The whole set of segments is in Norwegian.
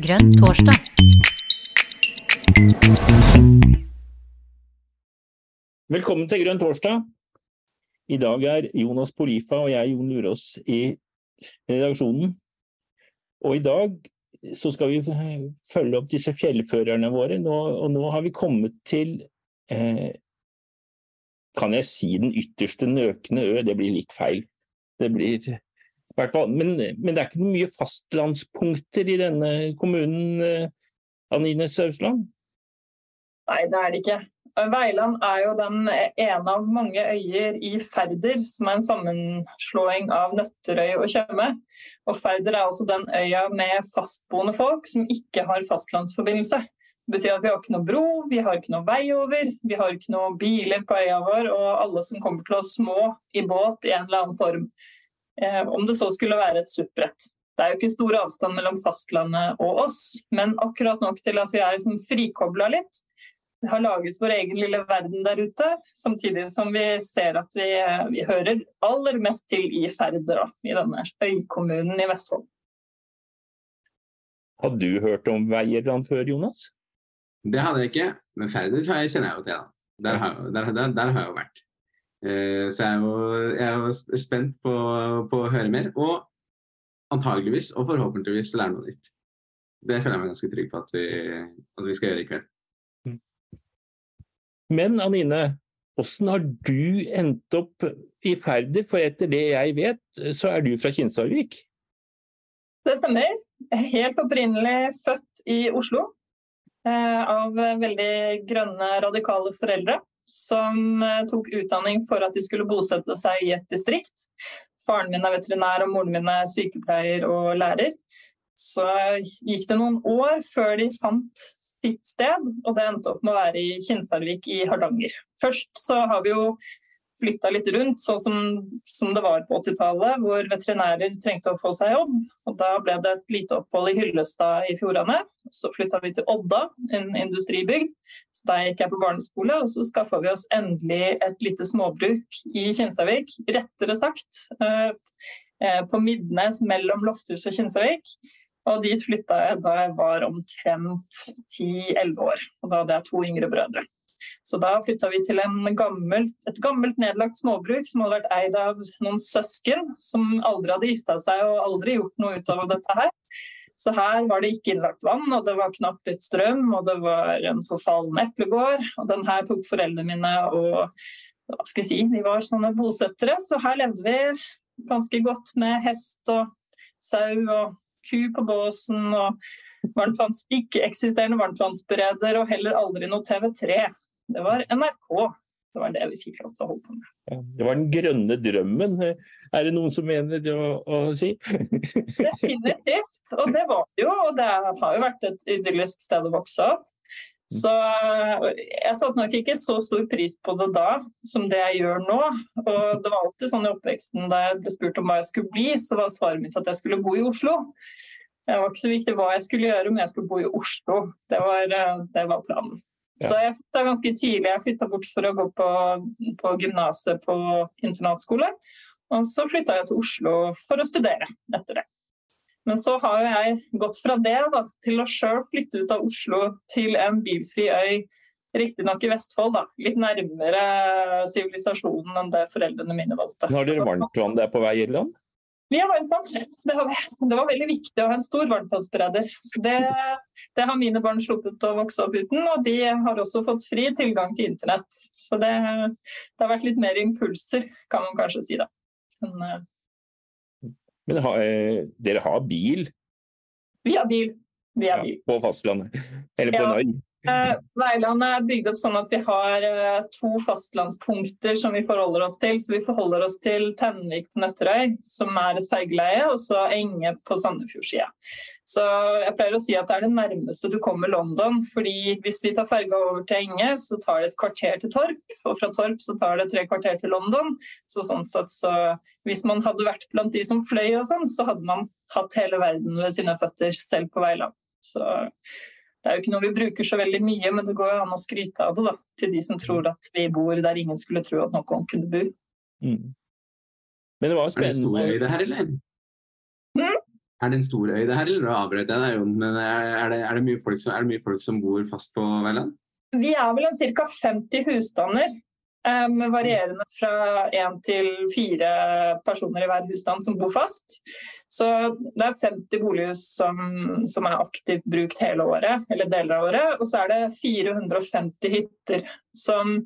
Grønn torsdag. Velkommen til Grønn torsdag. I dag er Jonas Polifa og jeg, Jon Lurås, i redaksjonen. Og i dag så skal vi følge opp disse fjellførerne våre. Nå, og nå har vi kommet til eh, Kan jeg si den ytterste nøkne ø? Det blir litt feil. Det blir men, men, det er ikke mye fastlandspunkter i denne kommunen, eh, Anine Sausland? Nei, det er det ikke. Veiland er jo den ene av mange øyer i Færder, som er en sammenslåing av Nøtterøy og Tjøme. Og Færder er også den øya med fastboende folk som ikke har fastlandsforbindelse. Det betyr at vi har ikke noe bro, vi har ikke noe vei over, vi har ikke noe biler på øya vår, og alle som kommer til oss må i båt i en eller annen form. Eh, om det så skulle være et SUP-brett. Det er jo ikke stor avstand mellom fastlandet og oss, men akkurat nok til at vi er liksom frikobla litt. Vi har laget vår egen lille verden der ute, samtidig som vi ser at vi, vi hører aller mest til i Færder, i denne øykommunen i Vestfold. Har du hørt om Veierland før, Jonas? Det hadde jeg ikke, men Færder kjenner jeg jo til. Der har, der, der, der har jeg jo vært. Eh, så jeg er jo, jeg er jo spent på, på, å høre mer, og antageligvis og forhåpentligvis lære noe nytt. Det føler jeg meg ganske trygg på at vi, at vi skal gjøre i kveld. Men Anine, hvordan har du endt opp i Færder? For etter det jeg vet, så er du fra Kinsarvik? Det stemmer. Helt opprinnelig født i Oslo. Eh, av veldig grønne, radikale foreldre som eh, tok utdanning for at de skulle bosette seg i et distrikt. Faren min er veterinær, og moren min er sykepleier og lærer. Så gikk det noen år før de fant sitt sted, og det endte opp med å være i Kinsarvik i Hardanger. Først så har vi jo flytta litt rundt, sånn som, som, det var på 80-tallet, hvor veterinærer trengte å få seg jobb. Og da ble det et lite opphold i Hyllestad i Fjordane. Så flytta vi til Odda, en industribygd. Så der gikk jeg på barneskole, og så skaffa vi oss endelig et lite småbruk i Kinsarvik. Rettere sagt eh, eh på Midnes mellom Lofthus og Kinsarvik. Og dit flytta jeg da jeg var omtrent 10-11 år. Og da hadde jeg to yngre brødre. Så da flytta vi til gammel, et gammelt nedlagt småbruk som hadde vært eid av noen søsken som aldri hadde gifta seg og aldri gjort noe utover dette her. Så her var det ikke innlagt vann, og det var knapt litt strøm, og det var en forfallen eplegård. Og den her tok foreldrene mine og hva skal jeg si, de var sånne bosettere. Så her levde vi ganske godt med hest og sau og ku på båsen og ikke-eksisterende varmtvannsbereder og heller aldri noe TV3. Det var NRK. Det var det vi fikk lov til å holde på med. Ja, det var den grønne drømmen, er det noen som mener det å, å si? Definitivt, og det var det jo. Og det har jo vært et idyllisk sted å vokse opp. Så jeg satte nok ikke så stor pris på det da som det jeg gjør nå. Og det var alltid sånn i oppveksten da jeg ble spurt om hva jeg skulle bli, så var svaret mitt at jeg skulle bo i Oslo. Det var ikke så viktig hva jeg skulle gjøre, men jeg skulle bo i Oslo. Det var, det var planen. Så jeg flytta ganske tidlig. Jeg flytta bort for å gå på, på gymnaset på internatskole. Og så flytta jeg til Oslo for å studere etter det. Men så har jeg gått fra det da, til å sjøl flytte ut av Oslo til en bilfri øy, riktignok i Vestfold, da. litt nærmere sivilisasjonen enn det foreldrene mine valgte. Har dere varmtvann der på vei i Irland? Vi har varmtvann. Det, det, var veldig viktig å ha en stor varmtvannsbereder. Det, det, har mine barn sluppet å vokse opp uten, og de har også fått fri tilgang til internett. Så det, det har vært litt mer impulser, kan man kanskje si da. Men, eh, Men ha, eh, dere har bil? Vi har bil. Vi har bil. Ja, på fastlandet? Eller på ja. en øy? Eh, Veiland er bygd opp sånn at vi har eh, to fastlandspunkter som vi forholder oss til. Så vi forholder oss til Tennvik på Nøtterøy, som er et fergeleie, og så Enge på Sandefjordsida. Så jeg pleier å si at det er det nærmeste du kommer London. fordi hvis vi tar ferga over til Enge, så tar det et kvarter til Torp. Og fra Torp så tar det tre kvarter til London. Så sånn sett så hvis man hadde vært blant de som fløy og sånn, så hadde man hatt hele verden ved sine føtter selv på Veiland. Så det er jo ikke noe vi bruker så veldig mye, men det går jo an å skryte av det da, til de som tror at vi bor der ingen skulle tro at noen kunne bo. Mm. Men det var spennende. Er det stor øy det her, eller? Mm? Er det en stor øy det her, eller avbrøt jeg deg, Jon? Men er, er, det, er, det mye folk som, er det mye folk som bor fast på Veiland? Vi er vel en ca. 50 husstander. Med varierende fra én til fire personer i hver husstand som bor fast. Så det er 50 bolighus som, som er aktivt brukt hele året, eller deler av året. Og så er det 450 hytter som,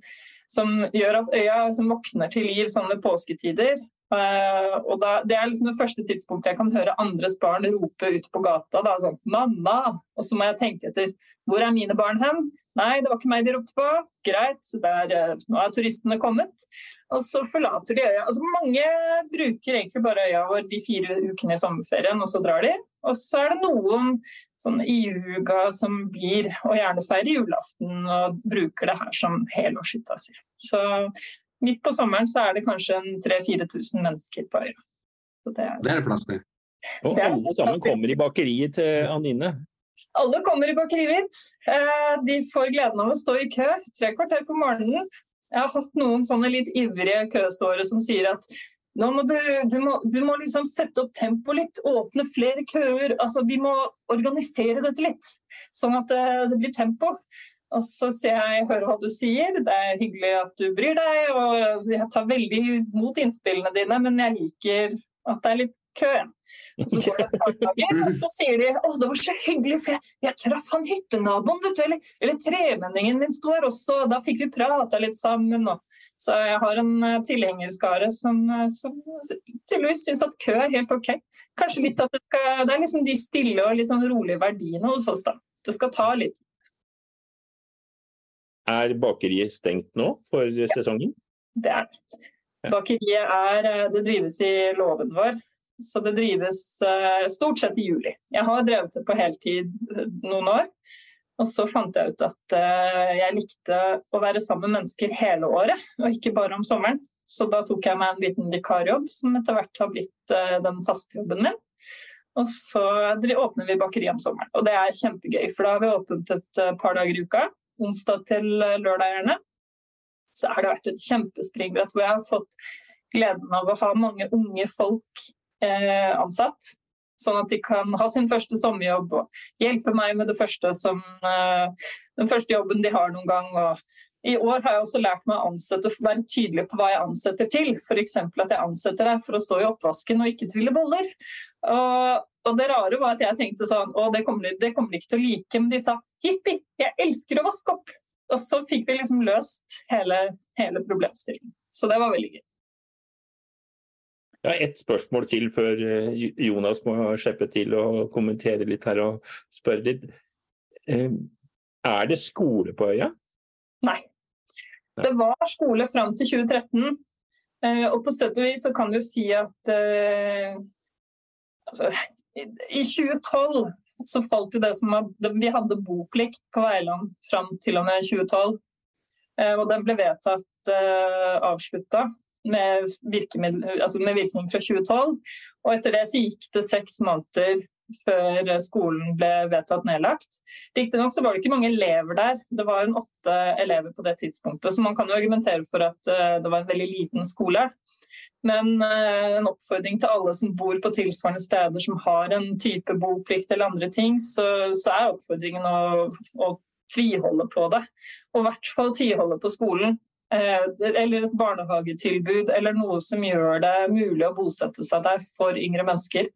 som gjør at øya som våkner til liv sånn ved påsketider. Eh, og da, Det er liksom det første tidspunktet jeg kan høre andres barn rope ut på gata. Da, sånn 'Mamma!' Og så må jeg tenke etter hvor er mine barn hen? Nei, det var ikke meg de ropte på. Greit, der, eh, nå er turistene kommet. Og så forlater de øya. Altså, mange bruker egentlig bare øya vår de fire ukene i sommerferien, og så drar de. Og så er det noen sånn iuga som blir, og gjerne feirer julaften og bruker det her som helårshytta si. Så midt på sommeren så er det kanskje 3000-4000 mennesker på øya. Det er, det er det plass til. Og alle sammen kommer i bakeriet til Anine? Alle kommer i Bakerivits. Eh, de får gleden av å stå i kø tre kvarter på morgenen. Jeg har hatt noen sånne litt ivrige køståere som sier at nå må du, du, må, du må liksom sette opp tempoet litt, åpne flere køer. Altså, vi må organisere dette litt, sånn at det, eh, det blir tempo. Og så sier jeg hører hva du sier, det er hyggelig at du bryr deg, og jeg tar veldig imot innspillene dine, men jeg liker at det er litt kø. Så går det et par dager, og så sier de å, det var så hyggelig, for jeg, jeg traff han hyttenaboen, vet du, eller, eller tremenningen min sto her også, og da fikk vi prata litt sammen. Og, så jeg har en uh, tilhengerskare som, uh, som tydeligvis syns at kø er helt OK. Kanskje litt at det, skal, det er liksom de stille og litt sånn rolige verdiene hos oss, da. Det skal ta litt er bakeriet stengt nå for sesongen? Det er det. Bakeriet er eh, Det drives i låven vår, så det drives eh, stort sett i juli. Jeg har drevet det på heltid eh, noen år. Og så fant jeg ut at jeg likte å være sammen med mennesker hele året, og ikke bare om sommeren. Så da tok jeg meg en liten vikarjobb, som etter hvert har blitt den faste jobben min. Og så åpner vi bakeri om sommeren. Og det er kjempegøy, for da har vi åpent et par dager i uka onsdag til lørdag gjerne, så har det vært et kjempespringbrett hvor jeg har fått gleden av å ha mange unge folk eh, ansatt. Sånn at de kan ha sin første sommerjobb og hjelpe meg med det første som, eh, den første jobben de har noen gang. Og I år har jeg også lært meg å ansette være tydelig på hva jeg ansetter til. F.eks. at jeg ansetter deg for å stå i oppvasken og ikke trille boller. Og, og det rare var at jeg tenkte sånn Å, det kommer, de, kommer de ikke til å like. Men de sa jippi, jeg elsker å vaske opp. Og så fikk vi liksom løst hele, hele problemstillingen. Så det var veldig gøy. Jeg har ett spørsmål til før eh, Jonas må slippe til å kommentere litt her og spørre litt. Eh, er det skole på øya? Nei. Det var skole fram til 2013. Eh, og på sett og vis så kan du si at altså, i 2012 så falt jo det som var Vi hadde boplikt på Veiland fram til og med 2012. Eh, og den ble vedtatt avslutta med, altså med, virkning fra 2012. Og etter det så gikk det seks måneder før skolen ble vedtatt nedlagt. Riktignok så var det ikke mange elever der, det var en åtte elever på det tidspunktet. Så man kan jo argumentere for at uh, det var en veldig liten skole. Men eh, en oppfordring til alle som bor på tilsvarende steder som har en type boplikt eller andre ting, så, så er oppfordringen å, å, tviholde på det. Og i hvert fall tviholde på skolen. Eh, eller et barnehagetilbud, eller noe som gjør det mulig å bosette seg der for yngre mennesker.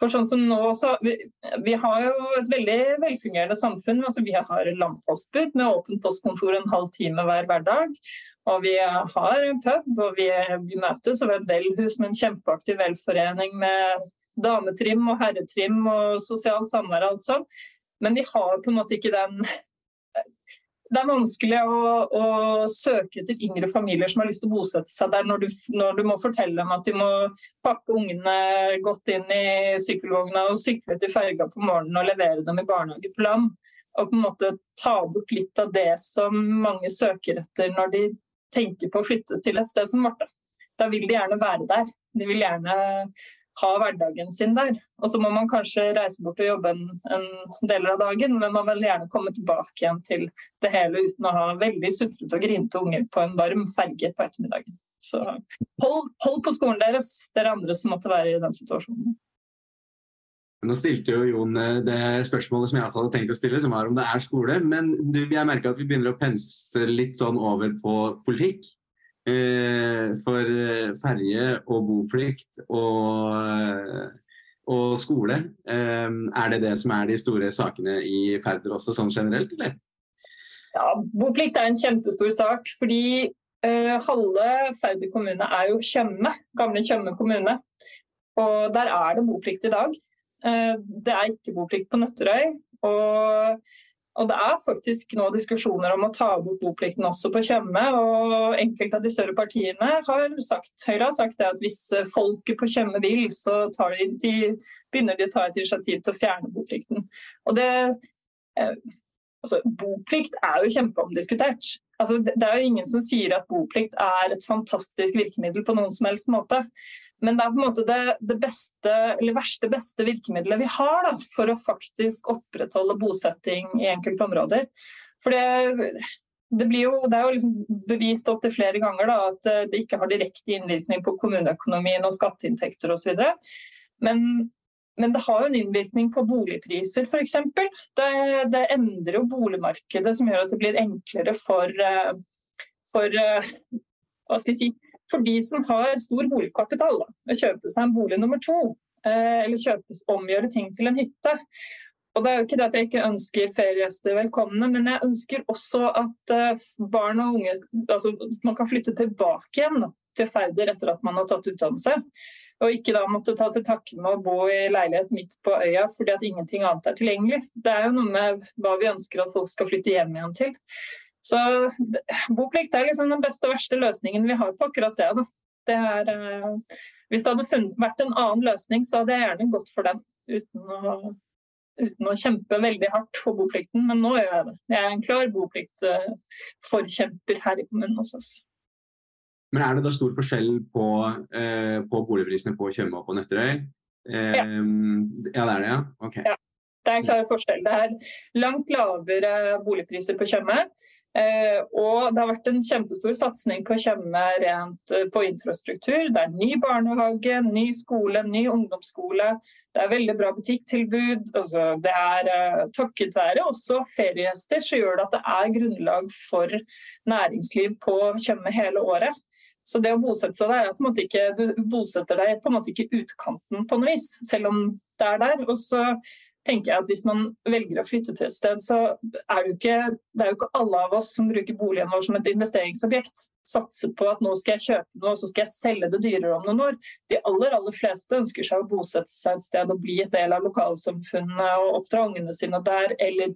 For sånn som nå, så, vi, vi har jo et veldig velfungerende samfunn. altså Vi har landpostbud med åpent postkontor en halv time hver hverdag. Og vi har en pub, og vi, vi møtes over et velhus med en kjempeaktiv velforening med dametrim og herretrim og sosialt samvær og alt sånt. Men vi har på en måte ikke den Det er vanskelig å, å søke etter yngre familier som har lyst til å bosette seg der, når du, når du må fortelle dem at de må pakke ungene godt inn i sykkelvogna og sykle til ferga på morgenen og levere dem i barnehage på land. Og på en måte ta bort litt av det som mange søker etter når de tenker på å flytte til et sted som vårt. Da vil de gjerne være der. De vil gjerne ha hverdagen sin der. Og så må man kanskje reise bort og jobbe en, en del av dagen, men man vil gjerne komme tilbake igjen til det hele uten å ha veldig sutrete og grinte unger på en varm ferge på ettermiddagen. Så hold, hold på skolen deres, dere andre som måtte være i den situasjonen. Nå stilte jo Jon eh, det spørsmålet som jeg også hadde tenkt å stille, som var om det er skole. Men jeg merker at vi begynner å pense litt sånn over på politikk. Eh, for ferge ferje og boplikt og, eh, og skole, eh, er det det som er de store sakene i Færder også, sånn generelt, eller? Ja, Boplikt er en kjempestor sak. fordi eh, halve Færder kommune er jo Tjøme, gamle Tjøme kommune. Og der er det boplikt i dag. Eh, det er ikke boplikt på Nøtterøy. Og, og, det er faktisk nå diskusjoner om å ta bort boplikten også på Tjøme. Og enkelte av de større partiene har sagt, Høyre har sagt at hvis folket på Tjøme vil, så de, de, begynner de å ta et initiativ til å fjerne boplikten. Og det, eh, altså, boplikt er jo kjempeomdiskutert. Altså, det er jo ingen som sier at boplikt er et fantastisk virkemiddel på noen som helst måte. Men det er på en måte det, det beste, eller verste beste virkemidlet vi har da, for å faktisk opprettholde bosetting i enkelte områder. For det, det, jo, det er jo liksom bevist opptil flere ganger da, at eh, det ikke har direkte innvirkning på kommuneøkonomien og skatteinntekter osv. Men, men det har jo en innvirkning på boligpriser f.eks. Det, det endrer jo boligmarkedet som gjør at det blir enklere for, eh, for eh, hva skal jeg si, for de som har stor boligkapital, å kjøpe seg en bolig nummer to. Eh, eller kjøpes, omgjøre ting til en hytte. Og det er jo ikke det at jeg ikke ønsker feriegjester velkomne, men jeg ønsker også at uh, barn og unge altså man kan flytte tilbake igjen til Færder etter at man har tatt utdannelse. Og ikke da måtte ta til takke med å bo i leilighet midt på øya fordi at ingenting annet er tilgjengelig. Det er jo noe med hva vi ønsker at folk skal flytte hjem igjen til. Så boplikt er liksom den beste og verste løsningen vi har på akkurat det. det er, uh, hvis det hadde funnet, vært en annen løsning, så hadde jeg gjerne gått for den. Uten å, uten å kjempe veldig hardt for boplikten, men nå gjør jeg det. Jeg er en klar bopliktforkjemper uh, her i kommunen hos oss. Men er det da stor forskjell på, uh, på boligprisene på Tjøme og på Nøtterøy? ja. ja, det er det, ja? Ok. ja. Det er en klar forskjell. Det er langt lavere boligpriser på Tjøme. Eh, og det har vært en kjempestor satsing på Tjøme rent eh, på infrastruktur. Det er ny barnehage, ny skole, ny ungdomsskole. Det er veldig bra butikktilbud. Altså, det er eh, takket være også feriegjester så gjør det at det er grunnlag for næringsliv på Tjøme hele året. Så det å bosette seg der er ikke, du bosetter deg på en måte ikke utkanten på noe vis, selv om det er der. Og så tenker jeg at hvis man velger å flytte til et sted, så er det jo ikke, det er jo ikke alle av oss som bruker boligen vår som et investeringsobjekt. Satser på at nå skal jeg kjøpe noe, og så skal jeg selge det dyrere om noen år. De aller aller fleste ønsker seg å bosette seg et sted og bli et del av lokalsamfunnet og oppdra ungene sine der, eller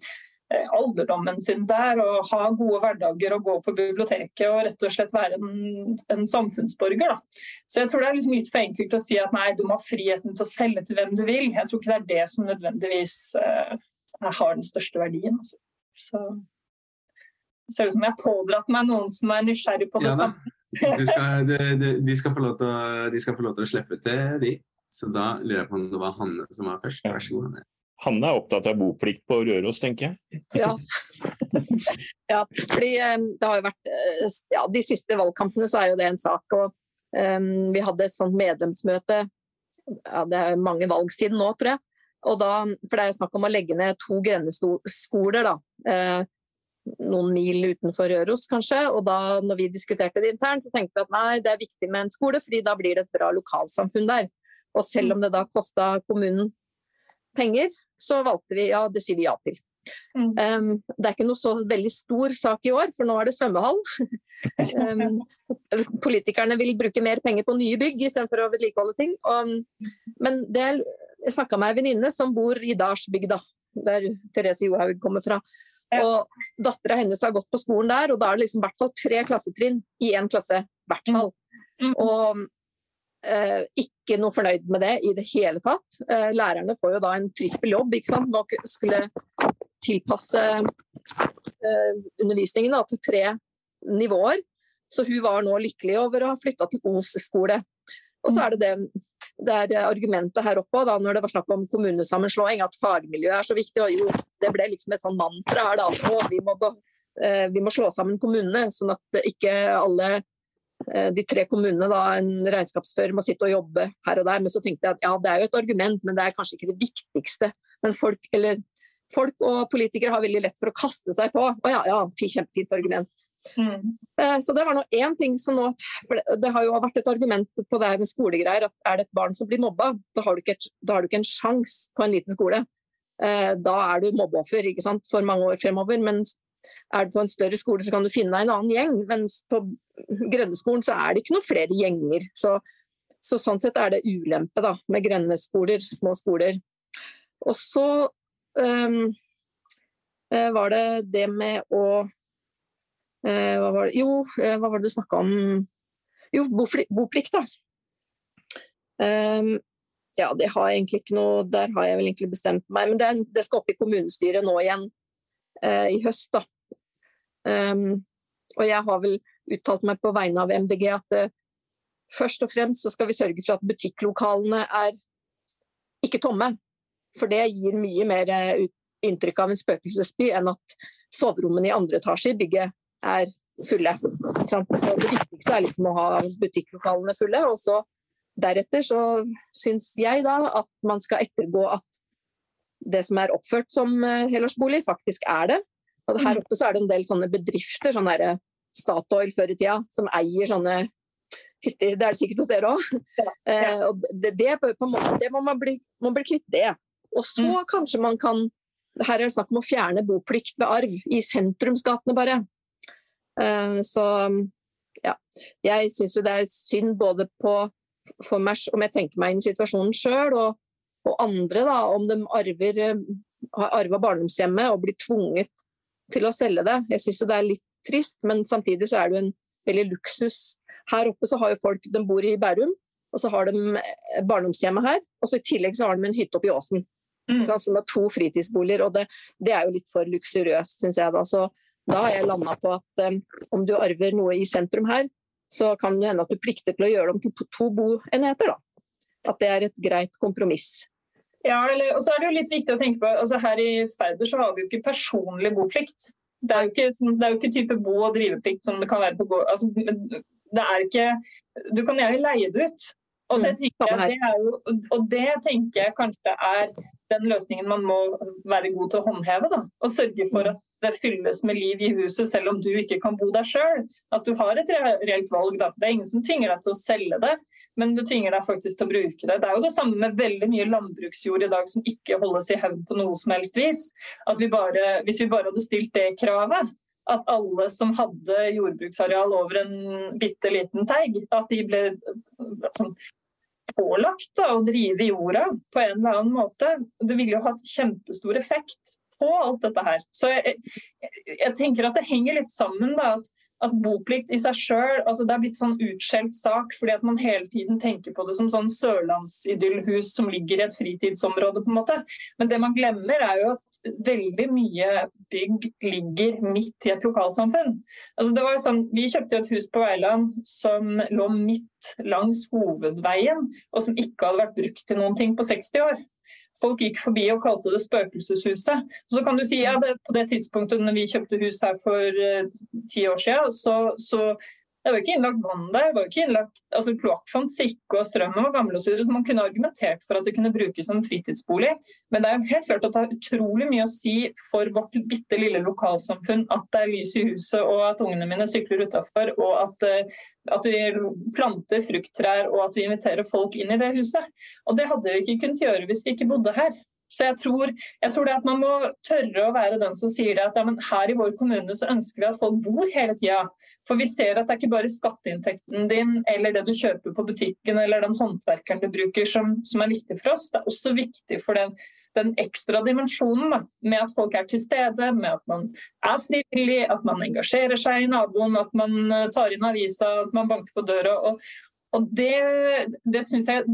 alderdommen sin der og ha gode hverdager og gå på biblioteket og rett og slett være en, en samfunnsborger. Da. Så jeg tror det er liksom litt for enkelt å si at nei, du må ha friheten til å selge til hvem du vil. Jeg tror ikke det er det som nødvendigvis uh, har den største verdien. Altså. Så det ser ut som jeg har pådratt meg noen som er nysgjerrig på det ja, samme. de, skal, de, de, de, skal å, de skal få lov til å slippe til, de. Så da lurer jeg på om det var Hanne som var først. Vær så god, Hanne. Hanne er opptatt av boplikt på Røros, tenker jeg? Ja. ja fordi eh, det har jo vært eh, ja, De siste valgkampene så er jo det en sak. og um, Vi hadde et sånt medlemsmøte ja, Det er mange valg siden nå, tror jeg. Og da, for det er jo snakk om å legge ned to grendeskoler. da. Eh, noen mil utenfor Røros, kanskje. Og da når vi diskuterte det internt, så tenkte vi at nei, det er viktig med en skole, fordi da blir det et bra lokalsamfunn der. Og selv om det da kosta kommunen penger, så valgte vi ja, det sier vi ja til. Mm. Um, det er ikke noe så veldig stor sak i år, for nå er det svømmehall. um, politikerne vil bruke mer penger på nye bygg istedenfor å vedlikeholde ting. Um, men det, jeg snakka med ei venninne som bor i Dalsbygda, der Therese Johaug kommer fra. Og Dattera hennes har gått på skolen der, og da er det liksom hvert fall tre klassetrinn i én klasse. hvert fall. Mm. Og ikke noe fornøyd med det i det hele tatt. Eh, lærerne får jo da en trippel jobb. ikke sant? Nå skulle tilpasse eh, undervisningen da, til tre nivåer. Så hun var nå lykkelig over å ha flytta til Os skole. Og så er det det, det er argumentet her oppe da, når det var snakk om kommunesammenslåing, at fagmiljøet er så viktig. Og jo, det ble liksom et sånn mantra her da. Vi må, vi må slå sammen kommunene, sånn at ikke alle eh, de tre kommunene, da, en regnskapsfører må sitte og jobbe her og der. Men så tenkte jeg at ja, det er jo et argument, men det er kanskje ikke det viktigste. Men folk, eller, folk og politikere har veldig lett for å kaste seg på. Å ja, ja, kjempefint argument. Mm. Eh, så det var nå én ting som nå for Det har jo vært et argument på det her med skolegreier at er det et barn som blir mobba, da har du ikke, har du ikke en sjanse på en liten skole. Da er du mobbeoffer for mange år fremover. Mens er du på en større skole, så kan du finne deg en annen gjeng. Mens på grendeskolen så er det ikke noen flere gjenger. Så, så sånn sett er det ulempe da, med grendeskoler, små skoler. Og så um, var det det med å uh, hva var det? Jo, uh, hva var det du snakka om? Jo, boplikt, da. Um, ja, det har jeg egentlig ikke noe Der har jeg vel egentlig bestemt meg. Men det, det skal opp i kommunestyret nå igjen uh, i høst, da. Um, og jeg har vel uttalt meg på vegne av MDG at uh, først og fremst så skal vi sørge for at butikklokalene er ikke tomme. For det gir mye mer uh, inntrykk av en spøkelsesby enn at soverommene i andre etasje i bygget er fulle. Det viktigste er liksom å ha butikklokalene fulle. og så Deretter så syns jeg da at man skal ettergå at det som er oppført som eh, helårsbolig, faktisk er det. Og her mm. oppe så er det en del sånne bedrifter, sånn derre Statoil før i tida, som eier sånne hytter. Det er det sikkert hos dere òg. Ja, ja. eh, det, det, måte, det, må man bli, må bli kvitt det. Og så mm. kanskje man kan Her er det snakk om å fjerne boplikt ved arv i sentrumsgatene, bare. Eh, så ja. Jeg syns jo det er synd både på for meg, om jeg tenker meg inn i situasjonen sjøl, og, og, andre, da, om de arver, eh, har arva barndomshjemmet og blir tvunget til å selge det. Jeg syns det er litt trist, men samtidig så er det jo en veldig luksus. Her oppe så har jo folk De bor i Bærum, og så har de eh, barndomshjemmet her. Og så i tillegg så har de en hytte oppe i åsen. Mm. Som har to fritidsboliger, og det, det, er jo litt for luksuriøst, syns jeg. Da. Så da har jeg landa på at um, om du arver noe i sentrum her, så kan det hende at du plikter til å gjøre det om til to boenheter. Da. At det er et greit kompromiss. Ja, og så er det jo litt viktig å tenke på, altså Her i Færder så har vi jo ikke personlig boplikt. Det er jo ikke, det er jo ikke type bo- og driveplikt som det kan være på gård. Altså, det er ikke, du kan gjerne leie det ut. Og det, mm, jeg, det jo, og det, tenker jeg kanskje er den løsningen man må være god til å håndheve. Da. Og sørge for at det fylles med liv i huset selv om du ikke kan bo der sjøl. At du har et reelt valg. Da. Det er ingen som tvinger deg til å selge det, men det tvinger deg faktisk til å bruke det. Det er jo det samme med veldig mye landbruksjord i dag som ikke holdes i hevd på noe som helst vis. At vi bare, hvis vi bare hadde stilt det kravet, at alle som hadde jordbruksareal over en bitte liten teig, at de ble sånn, pålagt da, å drive jorda på en eller annen måte. Det ville jo hatt kjempestor effekt på alt dette her. Så jeg, jeg, jeg tenker at det henger litt sammen. da, at at boplikt i seg sjøl altså Det er blitt sånn utskjelt sak fordi at man hele tiden tenker på det som sånn sørlandsidyllhus som ligger i et fritidsområde. på en måte. Men det man glemmer, er jo at veldig mye bygg ligger midt i et lokalsamfunn. Altså det var jo sånn, Vi kjøpte et hus på Veiland som lå midt langs hovedveien, og som ikke hadde vært brukt til noen ting på 60 år. Folk gikk forbi og kalte det Spøkelseshuset. Så kan du si ja, På det tidspunktet når vi kjøpte hus her for uh, ti år siden, så, så det var ikke innlagt vann der. det var ikke innlagt, altså Kloakk fantes ikke, og strømmen var gammel osv. Så, så man kunne argumentert for at det kunne brukes som fritidsbolig. Men det er jo helt klart at det har utrolig mye å si for vårt bitte lille lokalsamfunn at det er lys i huset, og at ungene mine sykler utafor, og at, eh, at, vi planter frukttrær og at vi inviterer folk inn i det huset. Og det hadde vi ikke kunnet gjøre hvis vi ikke bodde her. Så jeg tror, jeg tror, det at man må tørre å være den som sier at ja, her i vår kommune så ønsker vi at folk bor hele tida. For vi ser at det er ikke bare skatteinntekten din eller det du kjøper på butikken eller den håndverkeren du bruker som, som er viktig for oss. Det er også viktig for den, den ekstra dimensjonen da, med at folk er til stede, med at man er frivillig, at man engasjerer seg i naboen, at man eh, tar inn avisa, at man banker på døra. og, og det, det synes jeg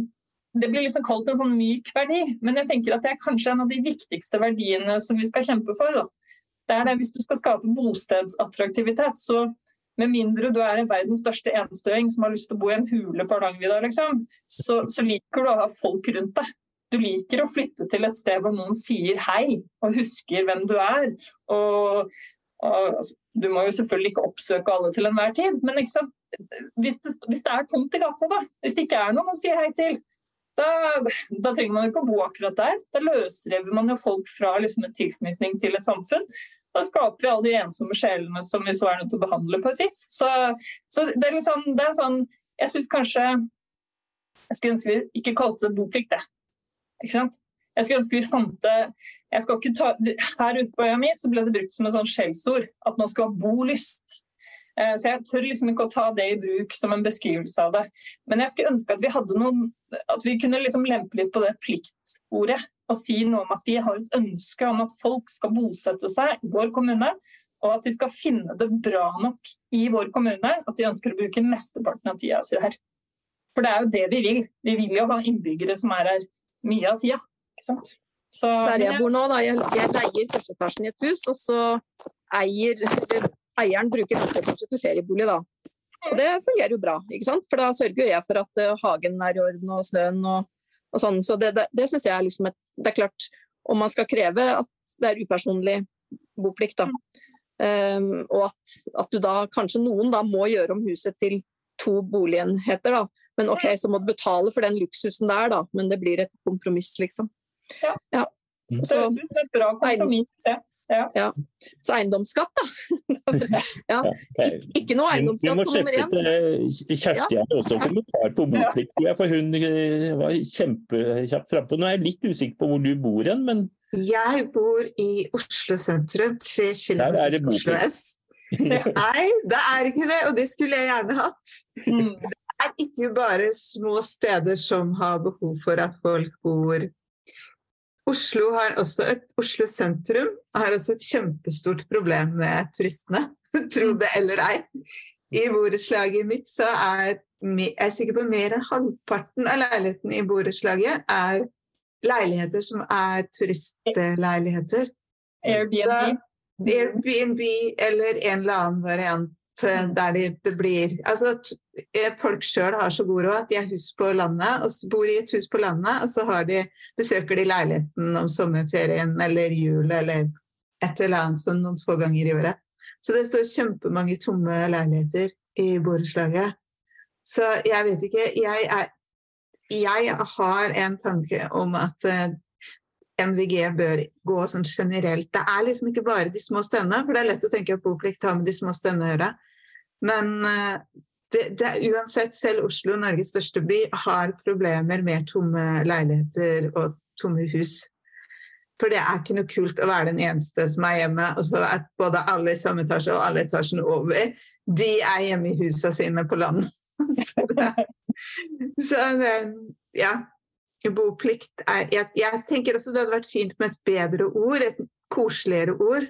det blir liksom kalt en sånn myk verdi, men jeg tenker at det er kanskje en av de viktigste verdiene som vi skal kjempe for. Da. Det er det Hvis du skal skape bostedsattraktivitet, så med mindre du er verdens største enstøing som har lyst til å bo i en hule på Hardangervidda, liksom, så, så, liker du å ha folk rundt deg. Du liker å flytte til et sted hvor noen sier hei og husker hvem du er. Og, og altså, du må jo selvfølgelig ikke oppsøke alle til enhver tid, men hvis det, hvis det er tomt i gata, da, hvis det ikke er noen å si hei til, da, da, trenger man ikke å bo akkurat der. Da løsrever man jo folk fra liksom, en tilknytning til et samfunn. Da skaper vi alle de ensomme sjelene som vi så er nødt til å behandle på et vis. Så, så det, er liksom, det er sånn Jeg syns kanskje Jeg skulle ønske vi ikke kalte det boplikt, det. Ikke sant? Jeg skulle ønske vi fant det ta, Her ute på øya mi så ble det brukt som et sånn skjellsord. At man skulle ha bolyst. Eh, så jeg tør liksom ikke å ta det i bruk som en beskrivelse av det. Men jeg skulle ønske at vi hadde noen At vi kunne liksom lempe litt på det pliktordet. Og si noe om at vi har et ønske om at folk skal bosette seg i vår kommune. Og at de skal finne det bra nok i vår kommune at de ønsker å bruke mesteparten av tida si her. For det er jo det vi vil. Vi vil jo ha innbyggere som er her mye av tida. Ikke sant? Så, Der jeg bor nå, da. Jeg, jeg leier første etasjen i et hus, og så eier eieren bruker etasje til feriebolig, da. Og det fungerer jo bra, ikke sant? for da sørger jeg for at uh, hagen er i orden og snøen og, og sånn. Så det, det, det syns jeg er liksom et Det er klart, om man skal kreve at det er upersonlig boplikt, da. Um, og at, at, du da kanskje noen da må gjøre om huset til to boligenheter, da. Men OK, så må du betale for den luksusen der, da. Men det blir et kompromiss, liksom. Ja. ja. Så, det er et bra kompromiss. Ja. Ja. Så eiendomsskatt, da. ja. Ik ikke noe eiendomsskatt på nummer én. Vi må Kjersti hadde også kommentar på boplikt, for hun eh, var kjempekjapt frampå. Nå er jeg litt usikker på hvor du bor hen, men Jeg bor i Oslo sentrum, tre kilometer fra Oslo S. Nei, det er ikke det, og det skulle jeg gjerne hatt. Mm. Det er ikke bare små steder som har behov for at folk bor Oslo har også et, Oslo sentrum har også et kjempestort problem med turistene, tro det eller ei. I borettslaget mitt så er jeg er sikker på mer enn halvparten av leilighetene i borettslaget er leiligheter som er turistleiligheter. Airbnb? Da, Airbnb eller en eller annen variant Eh, der de, det blir Altså folk sjøl har så god råd at de har hus på landet, og så bor i et hus på landet, og så de, besøker de leiligheten om sommerferien eller jul eller et eller annet sånn noen få ganger i året. Så det står kjempemange tomme leiligheter i borettslaget. Så jeg vet ikke Jeg, er, jeg har en tanke om at eh, MDG bør gå sånn generelt. Det er liksom ikke bare de små stedene, for det er lett å tenke at boplikt har med de små stedene å gjøre. Men det, det, uansett, selv Oslo, Norges største by, har problemer med tomme leiligheter og tomme hus. For det er ikke noe kult å være den eneste som er hjemme, og så er både alle i samme etasje og alle etasjene over, de er hjemme i husa sine på landet. så, det, så det, ja. Boplikt er jeg, jeg tenker også det hadde vært fint med et bedre ord, et koseligere ord.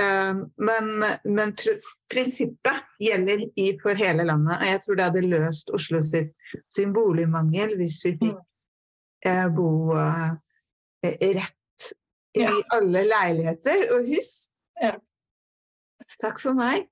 Ehm, men, men pr prinsippet gjelder i, for hele landet. Og jeg tror det hadde løst Oslo sitt, sin boligmangel hvis vi fikk eh, bo eh, rett i ja. alle leiligheter og hus. Ja. Takk for meg.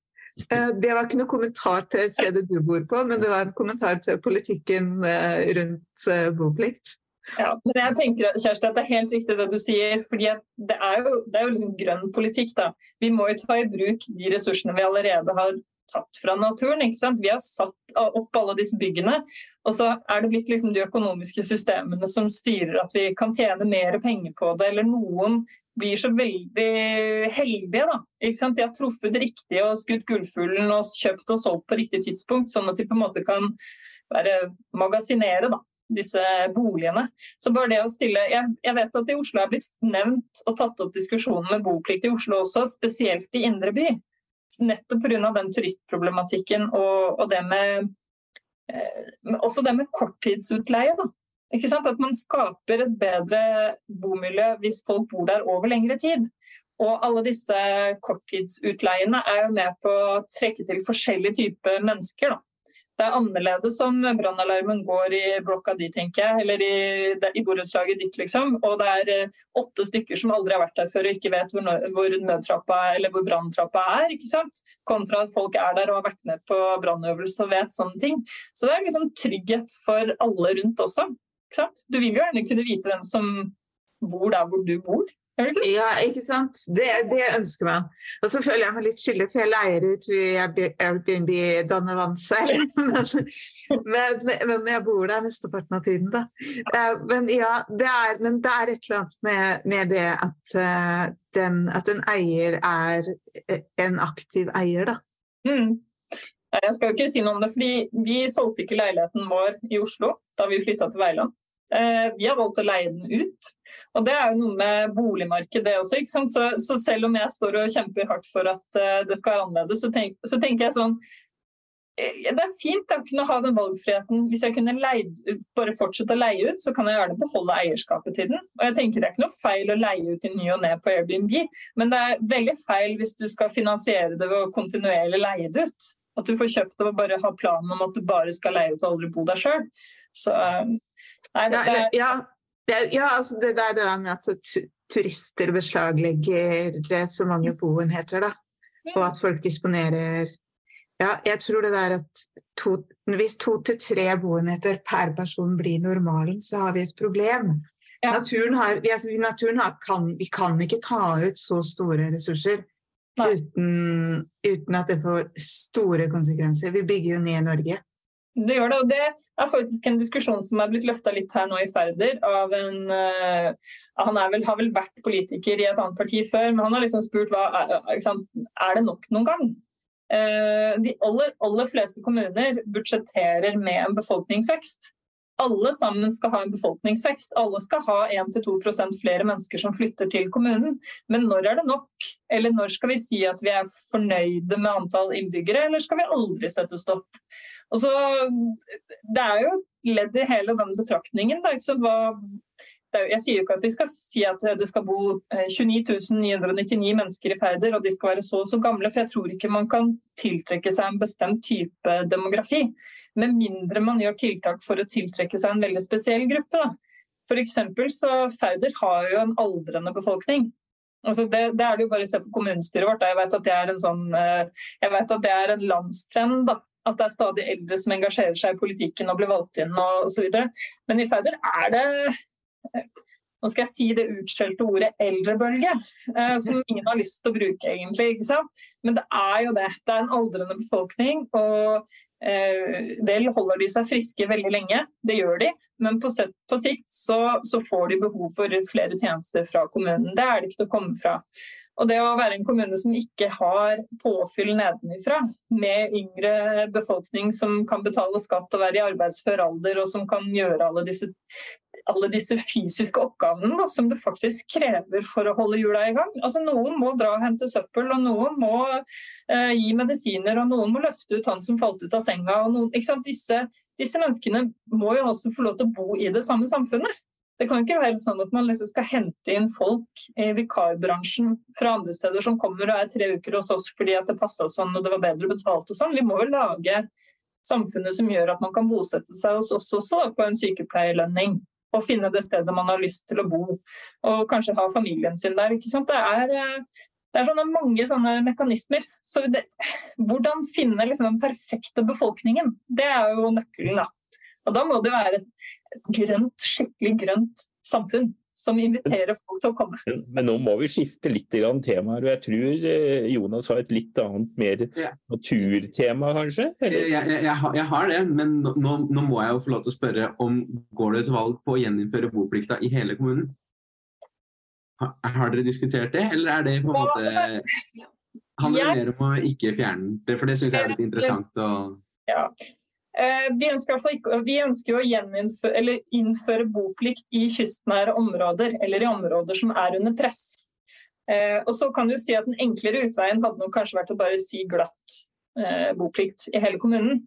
Eh, det var ikke noe kommentar til stedet du bor på, men det var en kommentar til politikken eh, rundt eh, boplikt. Ja, men jeg tenker Kjersti, at det er helt riktig det du sier. fordi Det er jo, det er jo liksom grønn politikk. da. Vi må jo ta i bruk de ressursene vi allerede har tatt fra naturen. ikke sant? Vi har satt opp alle disse byggene, og så er det blitt liksom de økonomiske systemene som styrer at vi kan tjene mer penger på det. Eller noen blir så veldig heldige. da. Ikke sant? De har truffet riktig og skutt gullfuglen og kjøpt og solgt på riktig tidspunkt, sånn at de på en måte kan være magasinere. da disse boligene. Så bare det å stille, jeg, jeg, vet at i Oslo er blitt nevnt og tatt opp diskusjonen med boplikt i Oslo også, spesielt i indre by. Nettopp pga. den turistproblematikken og, og det med eh, Også det med korttidsutleie. da. Ikke sant? At man skaper et bedre bomiljø hvis folk bor der over lengre tid. Og alle disse korttidsutleiene er jo med på å trekke til forskjellige typer mennesker. da det er annerledes om brannalarmen går i blokka di, tenker jeg, eller i, i borettslaget ditt, liksom. Og det er eh, åtte stykker som aldri har vært der før og ikke vet hvor, hvor nødtrappa eller hvor branntrappa er. ikke sant? Kontra at folk er der og har vært med på brannøvelse og vet sånne ting. Så det er liksom trygghet for alle rundt også. ikke sant? Du vil jo gjerne kunne vite hvem som bor der hvor du bor. Ja, ikke sant. Det, det, ønsker man. Og så føler jeg meg litt skyldig, for jeg leier ut Airbnb Dannevann selv. Men, men, men, jeg bor der mesteparten av tiden, da. Men ja, det er, men det er et eller annet med, med det at, uh, den, at en eier er eh, en aktiv eier, da. Mm. Jeg skal ikke si noe om det, fordi vi solgte ikke leiligheten vår i Oslo da vi flytta til Veiland. Eh, vi har valgt å leie den ut. Og Det er jo noe med boligmarkedet også. ikke sant? Så, så, selv om jeg står og kjemper hardt for at uh, det skal være annerledes, så, tenk, så, tenker jeg sånn eh, Det er fint å kunne ha den valgfriheten. Hvis jeg kunne leie, bare fortsette å leie ut, så kan jeg gjerne beholde eierskapet til den. Og jeg tenker Det er ikke noe feil å leie ut i ny og ne på Airbnb, men det er veldig feil hvis du skal finansiere det ved å kontinuerlig leie det ut. At du får kjøpt det og bare ha planen om at du bare skal leie ut og aldri bo der sjøl. Nei, det, det, ja, ja, altså det der, det der med at turister beslaglegger så mange boenheter, da. Og at folk disponerer Ja, jeg tror det der at to, hvis to til tre boenheter per person blir normalen, så har vi et problem. Ja. Naturen, har, vi, altså, naturen har, kan, vi kan ikke ta ut så store ressurser uten, uten, at det får store konsekvenser. Vi bygger jo ned Norge. Det gjør det, og det er faktisk en diskusjon som er blitt løfta litt her nå i Færder. av en uh, Han vel, har vel vært politiker i et annet parti før, men han har liksom spurt hva er, er det nok noen gang. Uh, de aller, aller fleste kommuner budsjetterer med en befolkningsvekst. Alle sammen skal ha en befolkningsvekst. Alle skal ha 1-2% flere mennesker som flytter til kommunen. Men når er det nok? Eller når skal vi si at vi er fornøyde med antall innbyggere, eller skal vi aldri sette stopp? Og så, Det er jo ledd i hele den betraktningen. Da, Hva, er, jeg sier jo ikke at vi skal si at det skal bo 29 eh, 999 mennesker i Færder, og de skal være så og så gamle. For jeg tror ikke man kan tiltrekke seg en bestemt type demografi. Med mindre man gjør tiltak for å tiltrekke seg en veldig spesiell gruppe. Da. For så Færder har jo en aldrende befolkning. Altså det, det, er det jo bare å se på kommunestyret vårt. Jeg vet at det er en, sånn, eh, en landstrend. At det er stadig eldre som engasjerer seg i politikken og blir valgt inn og osv. Men i Færder er det nå skal jeg si det utskjelte ordet eldrebølge, eh, som ingen har lyst til å bruke, egentlig. Men det er jo det. Det er en aldrende befolkning. og eh, del holder de seg friske veldig lenge, det gjør de. Men på, set, på sikt så, så, får de behov for flere tjenester fra kommunen. Det er det ikke til å komme fra. Og det å være en kommune som ikke har påfyll nedenifra, med yngre befolkning som kan betale skatt og være i arbeidsfør alder, og som kan gjøre alle disse, alle disse fysiske oppgavene da, som det faktisk krever for å holde hjula i gang. Altså Noen må dra og hente søppel, og noen må eh, gi medisiner, og noen må løfte ut han som falt ut av senga. noen, disse, disse menneskene må jo også få lov til å bo i det samme samfunnet. Det kan ikke være sånn at man liksom skal hente inn folk i vikarbransjen fra andre steder som kommer og er tre uker hos oss fordi at det passa sånn og det var bedre betalt og sånn. Vi må jo lage samfunnet som gjør at man kan bosette seg hos oss også på en sykepleierlønning. Og finne det stedet man har lyst til å bo, og kanskje ha familien sin der. ikke sant? Det er, eh, det er sånne mange sånne mekanismer. Så det, hvordan finne liksom den perfekte befolkningen, det er jo nøkkelen. da. Og da må det være grønt, skikkelig grønt samfunn som inviterer folk til å komme. Men nå må vi skifte litt temaer. og Jeg tror eh, Jonas har et litt annet, mer ja. naturtema, kanskje? Jeg, jeg, jeg, jeg, har det, men nå, nå, må jeg jo få lov til å spørre om går det et valg på å gjeninnføre boplikta i hele kommunen? Har, har dere diskutert det, eller er det på en måte altså, Handler det mer om å ikke fjerne det? For det syns jeg er litt interessant. å... Ja. Eh, vi ønsker, vi ønsker, å gjeninnføre, innføre boplikt i kystnære områder, eller i områder som er under press. Eh, og så kan du si at Den enklere utveien hadde nok kanskje vært å bare si glatt eh, boplikt i hele kommunen.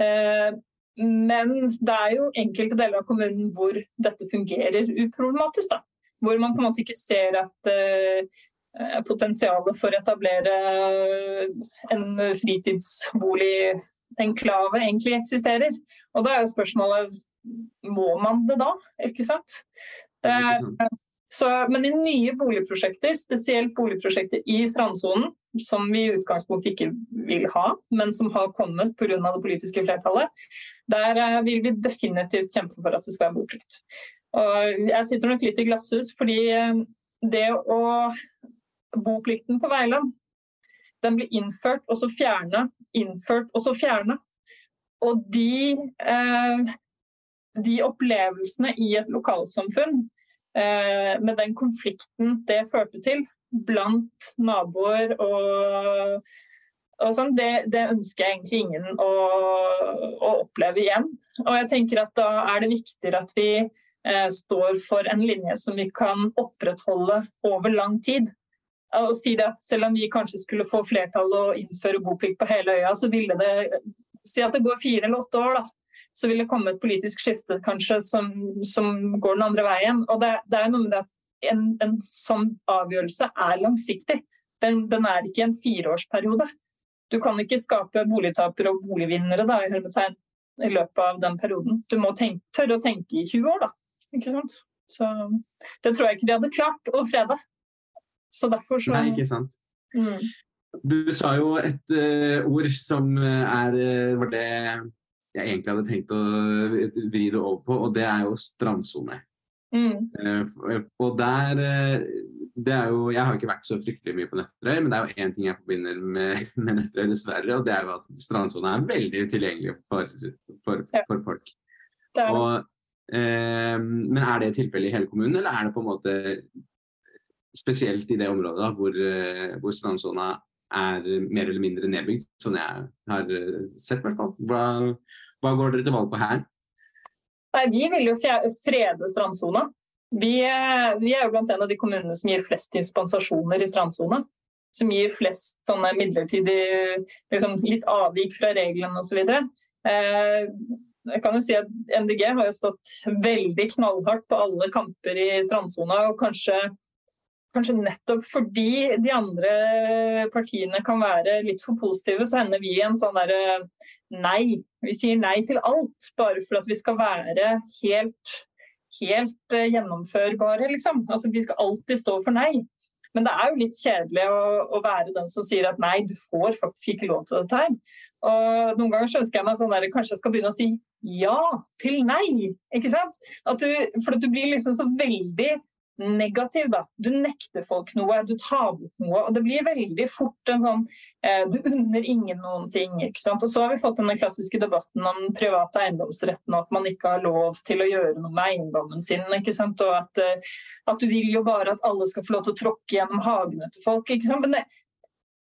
Men det er jo enkelte deler av kommunen hvor dette fungerer uproblematisk. Da. Hvor man på en måte ikke ser at potensialet for å etablere en fritidsbolig enklave egentlig eksisterer. Og da er jo spørsmålet må man det da, ikke sant? Er, så, men i nye boligprosjekter, spesielt boligprosjekter i strandsonen, som vi i utgangspunktet ikke vil ha, men som har kommet pga. det politiske flertallet, der eh, vil vi definitivt kjempe for at det skal være boplikt. Og jeg sitter nok litt i glasshus, fordi eh, det å Boplikten på Veiland, den ble innført og så fjerna, innført og så fjerna. Og de, eh, de opplevelsene i et lokalsamfunn, eh, med den konflikten det førte til blant naboer og, og sånn, det, det, ønsker jeg egentlig ingen å, å, oppleve igjen. Og jeg tenker at da er det viktigere at vi eh, står for en linje som vi kan opprettholde over lang tid å si det at selv om vi kanskje skulle få flertall og innføre boplikt på hele øya, så ville det Si at det går fire eller åtte år, da. Så vil det komme et politisk skifte kanskje som, som går den andre veien. Og det, det er noe med det at en, en sånn avgjørelse er langsiktig. Den, den er ikke en fireårsperiode. Du kan ikke skape boligtapere og boligvinnere da, i hermetegn i løpet av den perioden. Du må tenke, tørre å tenke i 20 år, da. Ikke sant? Så det tror jeg ikke de hadde klart å frede. Så derfor så Nei, ikke sant. Mm. Du sa jo et uh, ord som er uh, var det jeg egentlig hadde tenkt å vri det over på, og det er jo strandsone. Mm. Uh, og der det er jo, Jeg har ikke vært så fryktelig mye på Nøtterøy, men det er jo én ting jeg forbinder med, med Nøtterøy, dessverre, og det er jo at strandsona er veldig utilgjengelig for, for, ja. for folk. Det det. Og, men er det tilfellet i hele kommunen, eller er det på en måte spesielt i det området da, hvor, eh, hvor strandsona er mer eller mindre nedbygd, sånn jeg har eh, sett. fall. Hva, hva går dere til valg på her? Nei, Vi vil jo frede strandsona. Vi, vi, er jo blant en av de kommunene som gir flest dispensasjoner i strandsona. Som gir flest sånne midlertidig liksom, litt avvik fra reglene osv. Eh, jeg kan jo si at MDG har jo stått veldig knallhardt på alle kamper i strandsona. og kanskje Kanskje nettopp fordi de andre partiene kan være litt for positive, så hender vi i en sånn derre nei. Vi sier nei til alt, bare for at vi skal være helt, helt eh, gjennomførbare, liksom. Altså, vi skal alltid stå for nei. Men det er jo litt kjedelig å, å, være den som sier at nei, du får faktisk ikke lov til dette her. Og Noen ganger ønsker jeg meg sånn der, kanskje jeg skal begynne å si ja til nei. ikke sant? At du, for at du blir liksom så veldig negativ. da. Du nekter folk noe, du tar bort noe. og Det blir veldig fort en sånn eh, Du unner ingen noen ting. ikke sant? Og Så har vi fått denne klassiske debatten om den private eiendomsretten, og at man ikke har lov til å gjøre noe med eiendommen sin. ikke sant? Og at, eh, at du vil jo bare at alle skal få lov til å tråkke gjennom hagene til folk. ikke sant? Men det,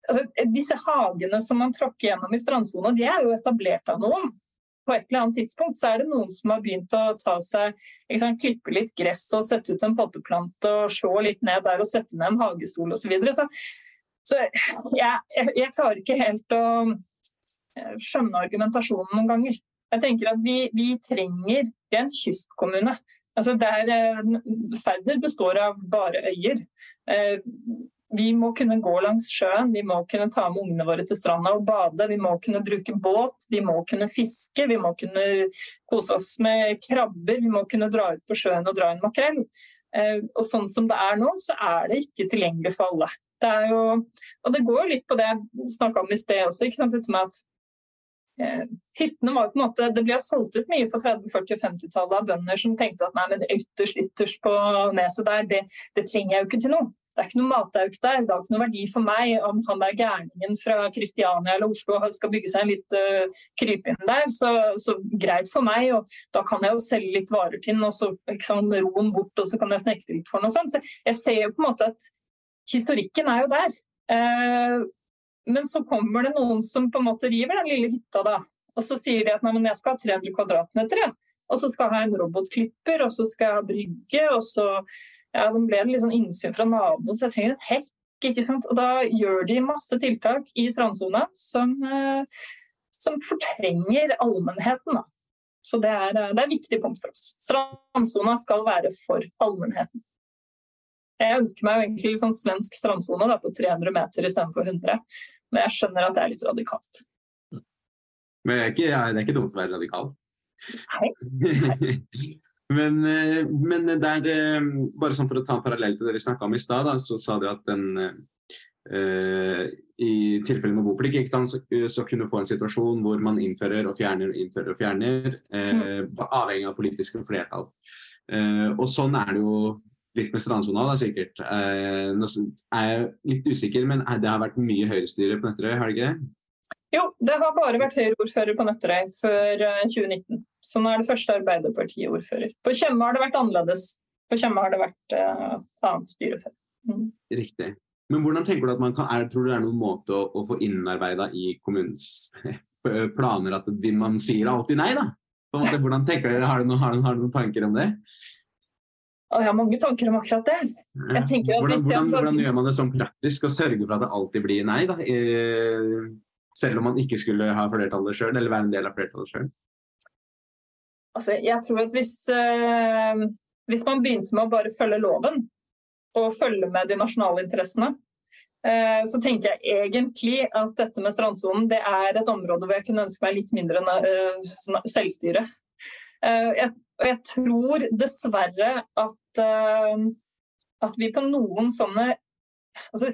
altså, disse hagene som man tråkker gjennom i strandsona, de er jo etablert av noen på et eller annet tidspunkt så er det noen som har begynt å ta seg, sant, klippe litt gress og sette ut en potteplante og slå litt ned der og sette ned en hagestol osv. Så, så Så jeg, jeg, jeg, klarer ikke helt å eh, skjønne argumentasjonen noen ganger. Jeg tenker at vi, vi trenger Vi er en kystkommune. Altså der, eh, Færder består av bare øyer. Vi må kunne gå langs sjøen, vi må kunne ta med ungene våre til stranda og bade. Vi må kunne bruke båt, vi må kunne fiske, vi må kunne kose oss med krabber. Vi må kunne dra ut på sjøen og dra en makrell. Eh, og sånn som det er nå, så er det ikke tilgjengelig for alle. Det er jo, og det går jo litt på det jeg snakka om i sted også, ikke sant? dette med at eh, hyttene var på en måte, Det ble solgt ut mye på 30-, 40- og 50-tallet av bønder som tenkte at nei, men ytterst, ytterst på neset der, det, det trenger jeg jo ikke til noe. Det er ikke noe matauk der. Det har ikke noe verdi for meg om han der gærningen fra Kristiania eller Oslo skal bygge seg en litt uh, krypinn der. Så, så, greit for meg, og da kan jeg jo selge litt varer til den, og så liksom, ro den bort, og så kan jeg snekre litt for den og sånn. Så jeg ser jo på en måte at historikken er jo der. Uh, men så kommer det noen som på en måte river den lille hytta, da. Og så sier de at nei, men jeg skal ha 300 kvadratmeter, ja. og så skal jeg ha en robotklipper, og så skal jeg ha brygge, og så ja, de ble litt sånn innsyn fra naboen, så jeg trenger et hekk. ikke sant? Og da gjør de masse tiltak i strandsona som, eh, som fortrenger allmennheten. Da. Så det er, det er viktig punkt for oss. Strandsona skal være for allmennheten. Jeg ønsker meg egentlig sånn svensk strandsone på 300 meter istedenfor 100, men jeg skjønner at det er litt radikalt. Men det er ikke, det er ikke dumt å være radikal. Nei. Men, eh, men der, eh, bare sånn for å ta en parallell til det vi snakka om i stad, så sa du at den uh, i tilfelle med boplikt så, så, kunne du få en situasjon hvor man innfører og fjerner og innfører og fjerner, uh, avhengig av politiske flertall. Uh, og sånn er det jo litt med strandsona, da, sikkert. Nå er jeg litt usikker, men det har vært mye høyrestyre på Nøtterøy, har det ikke det? Jo, det har bare vært Høyre-ordfører på Nøtterøy før 2019. Så nå er det første Arbeiderparti-ordfører. På Tjøme har det vært annerledes. På Tjøme har det vært uh, annet styre før. Mm. Riktig. Men hvordan tenker du at man kan, er, tror du det er noen måte å, å få innarbeida i kommunens planer at man sier alltid nei, da? Måte, hvordan tenker dere, har du, noen, har, du, har du, noen, tanker om det? Og jeg har mange tanker om akkurat det. Ja. Hvordan, hvordan, hvordan, gjør man det sånn praktisk og sørger for at det alltid blir nei? da? selv om man ikke skulle ha flertallet sjøl, eller være en del av flertallet sjøl? Altså, jeg tror at hvis, øh, hvis man begynte med å bare følge loven, og følge med de nasjonale interessene, øh, så tenker jeg egentlig at dette med strandsonen det er et område hvor jeg kunne ønske meg litt mindre øh, selvstyre. Jeg, jeg tror dessverre at, at vi på noen sånne altså,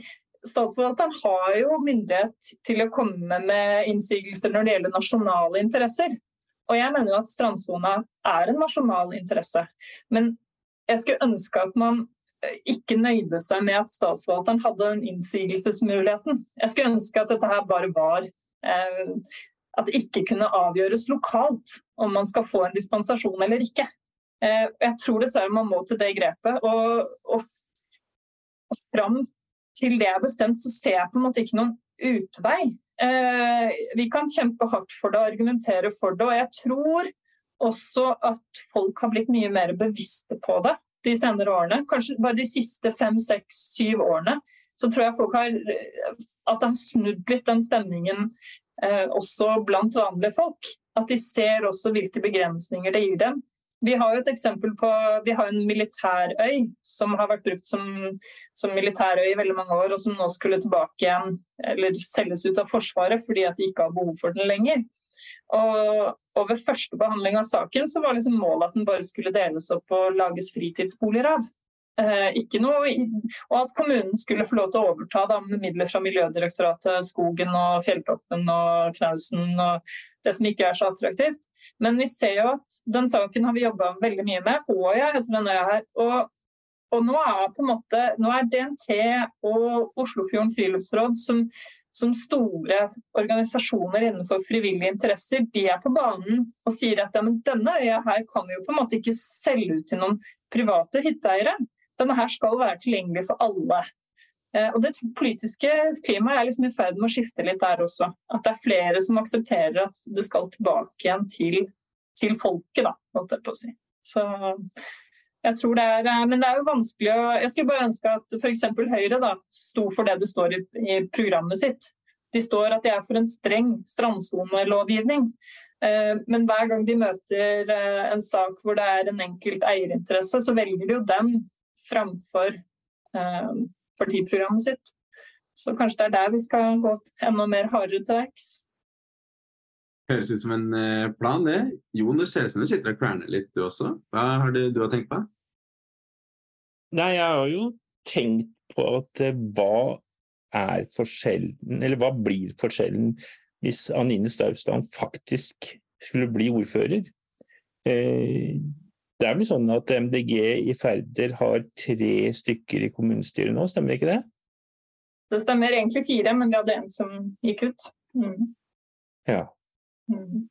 Statsforvalteren har jo myndighet til å komme med innsigelser når det gjelder nasjonale interesser. Og jeg mener jo at strandsona er en nasjonal interesse. Men jeg skulle ønske at man eh, ikke nøyde seg med at statsforvalteren hadde den innsigelsesmuligheten. Jeg skulle ønske at dette her bare var eh, At det ikke kunne avgjøres lokalt om man skal få en dispensasjon eller ikke. Eh, jeg tror dessverre man må til det grepet. Og, og, og fram til det er bestemt, så ser jeg på en måte ikke noen utvei. Eh, vi kan kjempe hardt for det og argumentere for det. Og jeg tror også at folk har blitt mye mer bevisste på det de senere årene. Kanskje bare de siste fem, seks, syv årene. Så tror jeg folk har at det har snudd litt den stemningen eh, også blant vanlige folk. At de ser også hvilke begrensninger det gir dem. Vi har jo et eksempel på Vi har en militærøy som har vært brukt som, som, militærøy i veldig mange år, og som nå skulle tilbake igjen, eller selges ut av Forsvaret fordi at de ikke har behov for den lenger. Og, og ved første behandling av saken så var liksom målet at den bare skulle deles opp og lages fritidsboliger av. Eh, ikke noe, og at kommunen skulle få lov til å overta da, med midler fra Miljødirektoratet, skogen og fjelltoppen og knausen og det som ikke er så attraktivt. Men vi ser jo at den saken har vi jobba veldig mye med. Håøya heter den øya her. Og, og, nå er på en måte, nå er DNT og Oslofjorden friluftsråd som, som store organisasjoner innenfor frivillige interesser, de er på banen og sier at ja, denne øya her kan vi jo på en måte ikke selge ut til noen private hytteeiere. Denne her skal være tilgjengelig for alle. Eh, og Det politiske klimaet er liksom i ferd med å skifte litt der også. At det er flere som aksepterer at det skal tilbake igjen til, til folket, da, måtte jeg på å si. Så jeg tror det er, eh, Men det er jo vanskelig å Jeg skulle bare ønske at f.eks. Høyre da, sto for det det står i, i, programmet sitt. De står at de er for en streng strandsonelovgivning. Eh, men hver gang de møter en sak hvor det er en enkelt eierinteresse, så velger de jo den framfor partiprogrammet sitt. Så kanskje det er der vi skal gå enda mer hardere til verks. Høres ut som en eh, plan, det. Jon, det ser ut som du sitter og kverner litt, du også. Hva har du, du har tenkt på? Nei, jeg har jo tenkt på at eh, hva er forskjellen, eller hva blir forskjellen hvis Anine Stausland faktisk skulle bli ordfører? Eh, det er vel sånn at MDG i Færder har tre stykker i kommunestyret nå, stemmer ikke det? Det stemmer egentlig fire, men vi hadde en som gikk ut. Mm. Ja. Mm.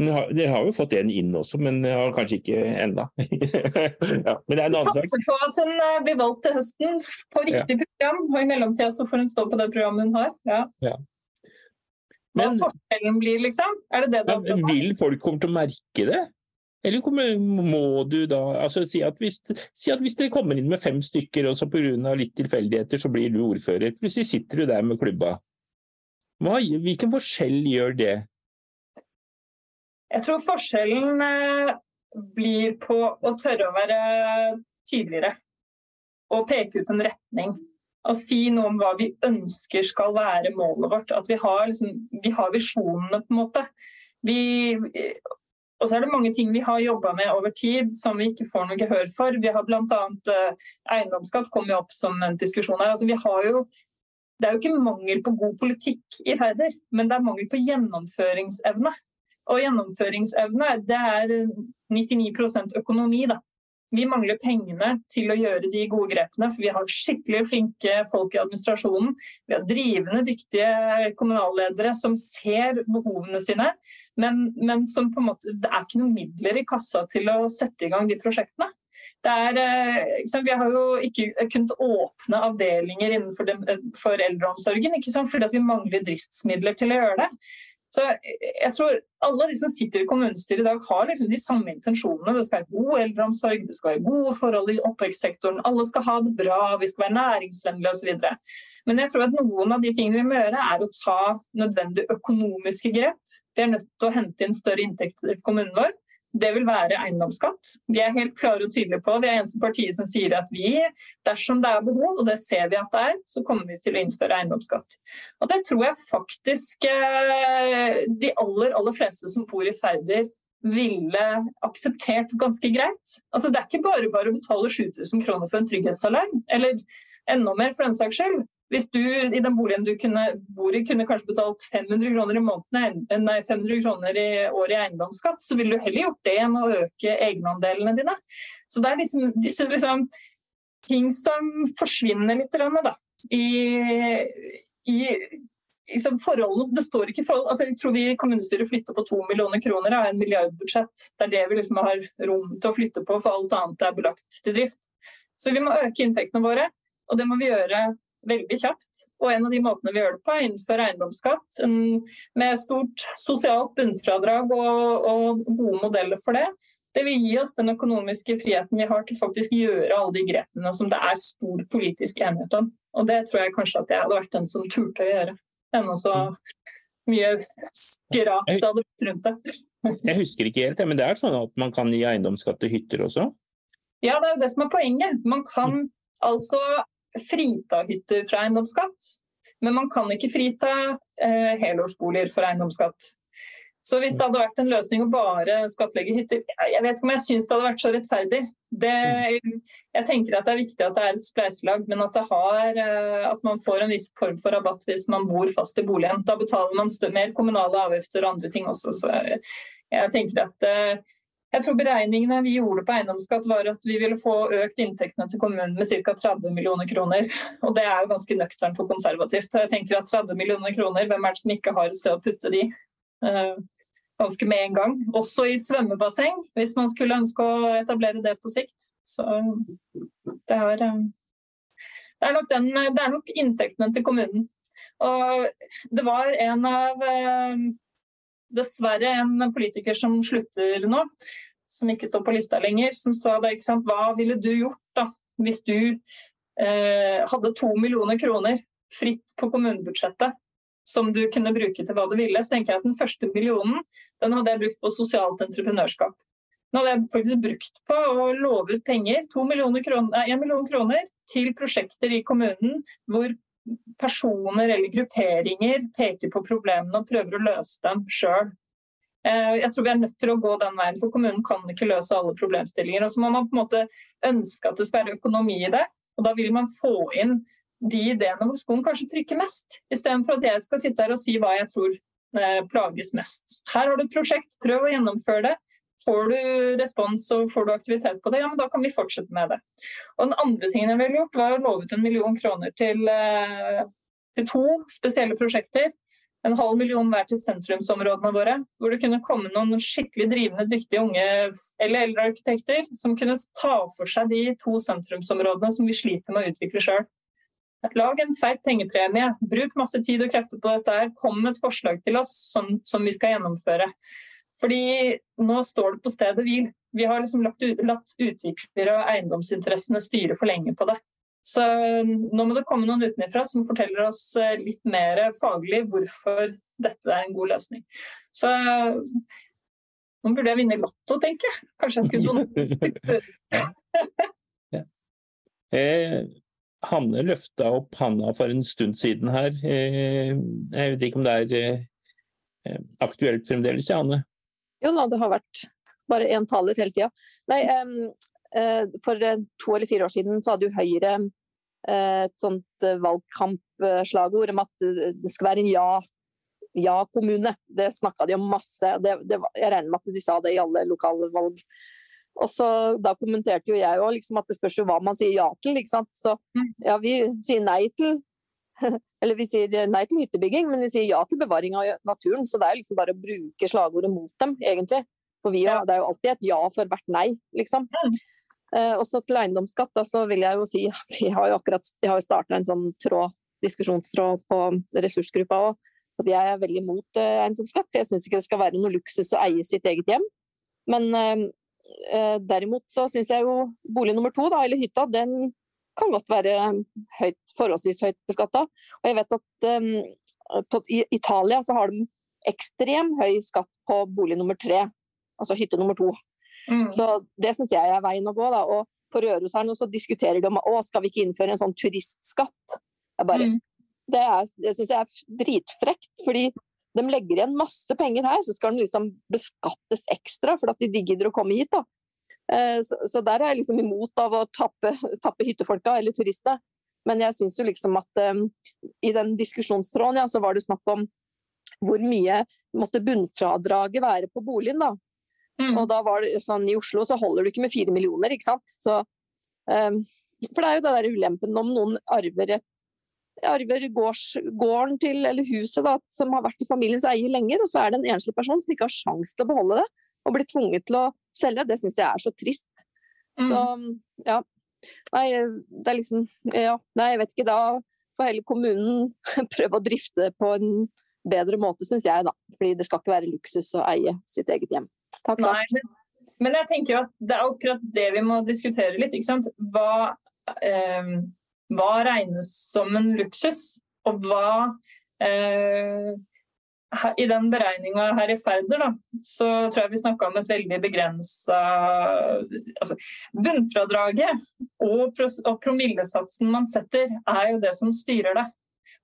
Dere har jo fått en inn også, men har kanskje ikke enda. ja, men det er en annen sak. Satser på at hun eh, blir valgt til høsten på riktig ja. program, og i mellomtida så får hun stå på det programmet hun har. Ja. ja. Men, Hva forskjellen blir, liksom? Er det det du ja, Vil folk komme til å merke det? Eller må du da altså si at, hvis, si at hvis dere kommer inn med fem stykker, og så pga. litt tilfeldigheter så blir du ordfører. Plutselig sitter du der med klubba. Hva, hvilken forskjell gjør det? Jeg tror forskjellen eh, blir på å tørre å være tydeligere. Og peke ut en retning. Og si noe om hva vi ønsker skal være målet vårt. At vi har, liksom, vi har visjonene, på en måte. Vi, og så er det mange ting vi har jobba med over tid som vi ikke får noe gehør for. Vi har bl.a. Eh, eiendomsskatt kommet opp som en diskusjon her. Altså, vi har jo, det er jo ikke mangel på god politikk i Færder, men det er mangel på gjennomføringsevne. Og gjennomføringsevne det er 99% økonomi. da. Vi mangler pengene til å gjøre de gode grepene, for vi har skikkelig flinke folk i administrasjonen. Vi har drivende, dyktige kommunalledere som ser behovene sine, men, men måte, det er ikke noen midler i kassa til å sette i gang de prosjektene. Er, eh, vi har jo ikke kunnet åpne avdelinger innenfor for eldreomsorgen fordi vi mangler driftsmidler til å gjøre det. Så jeg tror alle de som sitter i kommunestyret i dag har liksom de samme intensjonene. Det skal være god eldreomsorg, det skal være gode forhold i oppvekstsektoren, alle skal ha det bra, vi skal være næringsvennlige osv. Men jeg tror at noen av de tingene vi må gjøre, er å ta nødvendige økonomiske grep. Vi er nødt til å hente inn større inntekter til kommunen vår. Det vil være eiendomsskatt. Vi er helt klare og tydelige på, vi er eneste partiet som sier at vi, dersom det er behov, og det ser vi at det er, så kommer vi til å innføre eiendomsskatt. Og Det tror jeg faktisk eh, de aller, aller fleste som bor i Færder ville akseptert ganske greit. Altså Det er ikke bare bare å betale 7000 kroner for en trygghetsalarm, eller enda mer for den saks skyld. Hvis du i den boligen du kunne, bor i kunne kanskje betalt 500 kroner i måneden, nei, 500 kroner i året i eiendomsskatt, så ville du heller gjort det enn å øke egenandelene dine. Så det er liksom, disse liksom, ting som forsvinner litt da, i, i liksom forholdene, det står ikke forhold, altså Jeg tror vi i kommunestyret flytter på to millioner kroner av en milliardbudsjett. Det er det vi liksom har rom til å flytte på, for alt annet er belagt til drift. Så vi må øke inntektene våre, og det må vi gjøre veldig kjapt. Og en av de måtene vi gjør det på, er innenfor eiendomsskatt med stort sosialt bunnfradrag og, og, gode modeller for det. Det vil gi oss den økonomiske friheten vi har til faktisk gjøre alle de grepene som det er stor politisk enighet om. Og det tror jeg kanskje at jeg hadde vært den som turte å gjøre. Ennå så mye skrap det hadde blitt rundt det. Jeg husker ikke helt, men det er sånn at man kan gi eiendomsskatt til hytter også? Ja, det er jo det som er poenget. Man kan altså frita hytter fra eiendomsskatt, men man kan ikke frita eh, helårsboliger for eiendomsskatt. Så hvis det hadde vært en løsning å bare skattlegge hytter Jeg vet ikke om jeg syns det hadde vært så rettferdig. Det, jeg tenker at det er viktig at det er et spleiselag, men at, har, eh, at, man får en viss form for rabatt hvis man bor fast i boligen. Da betaler man mer kommunale avgifter og andre ting også. Så jeg tenker at eh, jeg tror beregningene vi gjorde på eiendomsskatt var at vi ville få økt inntektene til kommunen med ca. 30 millioner kroner. Og det er jo ganske nøkternt og konservativt. Jeg tenker at 30 millioner kroner, hvem er det som ikke har et sted å putte de? Uh, ganske med en gang. Også i svømmebasseng, hvis man skulle ønske å etablere det på sikt. Så det er, uh, det er, nok, den, det er nok inntektene til kommunen. Og det var en av uh, dessverre en politiker som slutter nå, som ikke står på lista lenger, som sa da, ikke sant, hva ville du gjort da, hvis du eh, hadde to millioner kroner fritt på kommunebudsjettet som du kunne bruke til hva du ville, så tenker jeg at den første millionen den hadde jeg brukt på sosialt entreprenørskap. Den hadde jeg faktisk brukt på å love ut penger, 1 million kroner, til prosjekter i kommunen hvor personer eller grupperinger peker på problemene og prøver å løse dem sjøl. Eh, jeg tror vi er nødt til å gå den veien, for kommunen kan ikke løse alle problemstillinger. Og så må man på en måte ønske at det skal være økonomi i det, og da vil man få inn de ideene hvor skoen kanskje trykker mest, istedenfor at jeg skal sitte her og si hva jeg tror eh, plages mest. Her har du et prosjekt, prøv å gjennomføre det. Får du respons og får du aktivitet på det, ja, men da kan vi fortsette med det. Og Den andre tingen jeg ville gjort, var å love ut en million kroner til, eh, til to spesielle prosjekter. En halv million hver til sentrumsområdene våre. Hvor det kunne komme noen skikkelig drivende, dyktige unge eller eldre arkitekter som kunne ta for seg de to sentrumsområdene som vi sliter med å utvikle sjøl. Lag en feit pengepremie, bruk masse tid og krefter på dette. her, Kom med et forslag til oss som, som vi skal gjennomføre. Fordi nå står det på stedet hvil. Vi har liksom lagt, latt utviklere og eiendomsinteressene styre for lenge på det. Så nå må det komme noen utenfra som forteller oss eh, litt mer faglig hvorfor dette er en god løsning. Så nå burde jeg vinne Lotto, tenker jeg. Kanskje jeg skulle donere. ja. eh, Hanne løfta opp handa for en stund siden her. Eh, jeg vet ikke om det er eh, aktuelt fremdeles, Hanne? Jo da, det har vært bare én taler hele tida. Nei, um, for eh, to eller fire år siden så hadde jo Høyre uh, et sånt valgkampslagord om at det skal være en ja, ja-kommune. Det snakka de om masse. Det, det, jeg regner med at de sa det i alle lokale valg. Og så Da kommenterte jo jeg òg liksom, at det spørs jo hva man sier ja til. ikke sant? Så Mm. ja, vi sier nei til Eller vi sier nei til hyttebygging, men vi sier ja til bevaring av naturen. Så det er liksom bare å bruke slagordet mot dem, egentlig. For vi, Ja. det er jo alltid et ja for hvert nei, liksom. Mm. Eh, også til eiendomsskatt, da, så vil jeg jo si at vi har jo akkurat de har jo starta en sånn tråd, diskusjonstråd på ressursgruppa òg. At jeg er veldig imot eh, eiendomsskatt. Jeg syns ikke det skal være noe luksus å eie sitt eget hjem. Men eh, eh, derimot så syns jeg jo bolig nummer to, da, eller hytta, den kan godt være høyt, forholdsvis høyt beskatta. Og jeg vet at um, på, i Italia så har de ekstrem høy skatt på bolig nummer tre. Altså hytte nummer to. Mm. Så det syns jeg er veien å gå. Da. Og på Røros her nå så diskuterer de om å, skal vi ikke innføre en sånn turistskatt. Jeg bare, Mm. Det, er- det syns jeg er dritfrekt, fordi de legger igjen masse penger her, så skal de liksom beskattes ekstra for at de gidder å komme hit. da. Eh, Så, så der er jeg liksom imot av å tappe, tappe hyttefolka eller turistene. Men jeg syns jo liksom at um, i den diskusjonstråden ja, så var det snakk om hvor mye måtte bunnfradraget være på boligen. da. Mm. Og da var det sånn i Oslo så holder du ikke med fire millioner, ikke sant. Så, um, for det er jo det der ulempen om noen arver et arver gårds, gården til, eller huset da, som har vært i familiens eie lenger, og så er det en enslig person som ikke har sjanse til å beholde det, og blir tvunget til å selge. Det syns jeg er så trist. Mm. Så ja. Nei, det er liksom Ja, nei, jeg vet ikke. Da får hele kommunen prøve å drifte på en bedre måte, syns jeg, da. Fordi det skal ikke være luksus å eie sitt eget hjem. Takk, takk. Nei, men, men jeg tenker jo at det er akkurat det vi må diskutere litt. ikke sant? Hva, eh, hva regnes som en luksus, og hva eh, I den beregninga her i Færder, da, så tror jeg vi snakka om et veldig begrensa altså, Bunnfradraget og, og promillesatsen man setter, er jo det som styrer det.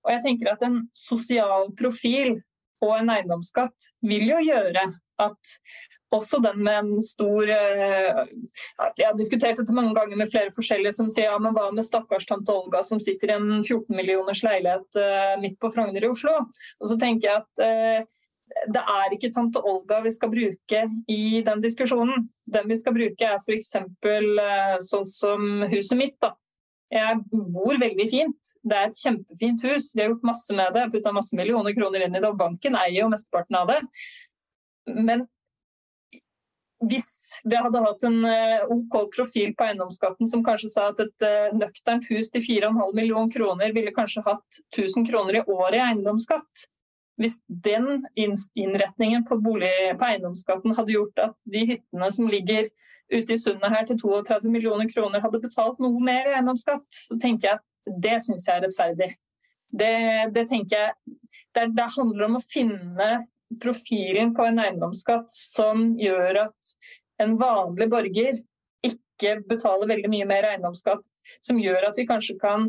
Og jeg tenker at en sosial profil og en eiendomsskatt vil jo gjøre at også den med en stor eh, Jeg har diskutert dette mange ganger med flere forskjellige som sier ja, men hva med stakkars tante Olga som sitter i en 14 millioners leilighet eh, midt på Frogner i Oslo? Og så tenker jeg at eh, det er ikke tante Olga vi skal bruke i den diskusjonen. Den vi skal bruke er f.eks. Sånn som huset mitt. da. Jeg bor veldig fint. Det er et kjempefint hus. Vi har gjort masse med det. Putta masse millioner kroner inn i det, og banken eier jo mesteparten av det. Men hvis vi hadde hatt en eh, OK profil på eiendomsskatten som kanskje sa at et eh, nøkternt hus til 4,5 millioner kroner ville kanskje hatt 1000 kroner i året i eiendomsskatt. Hvis den innretningen på, bolig, på eiendomsskatten hadde gjort at de hyttene som ligger ute i sundet her til 32 millioner kroner hadde betalt noe mer i eiendomsskatt, så tenker jeg at det syns jeg er rettferdig. Det, det tenker jeg det, det handler om å finne profilen på en eiendomsskatt som gjør at en vanlig borger ikke betaler veldig mye mer eiendomsskatt, som gjør at vi kanskje kan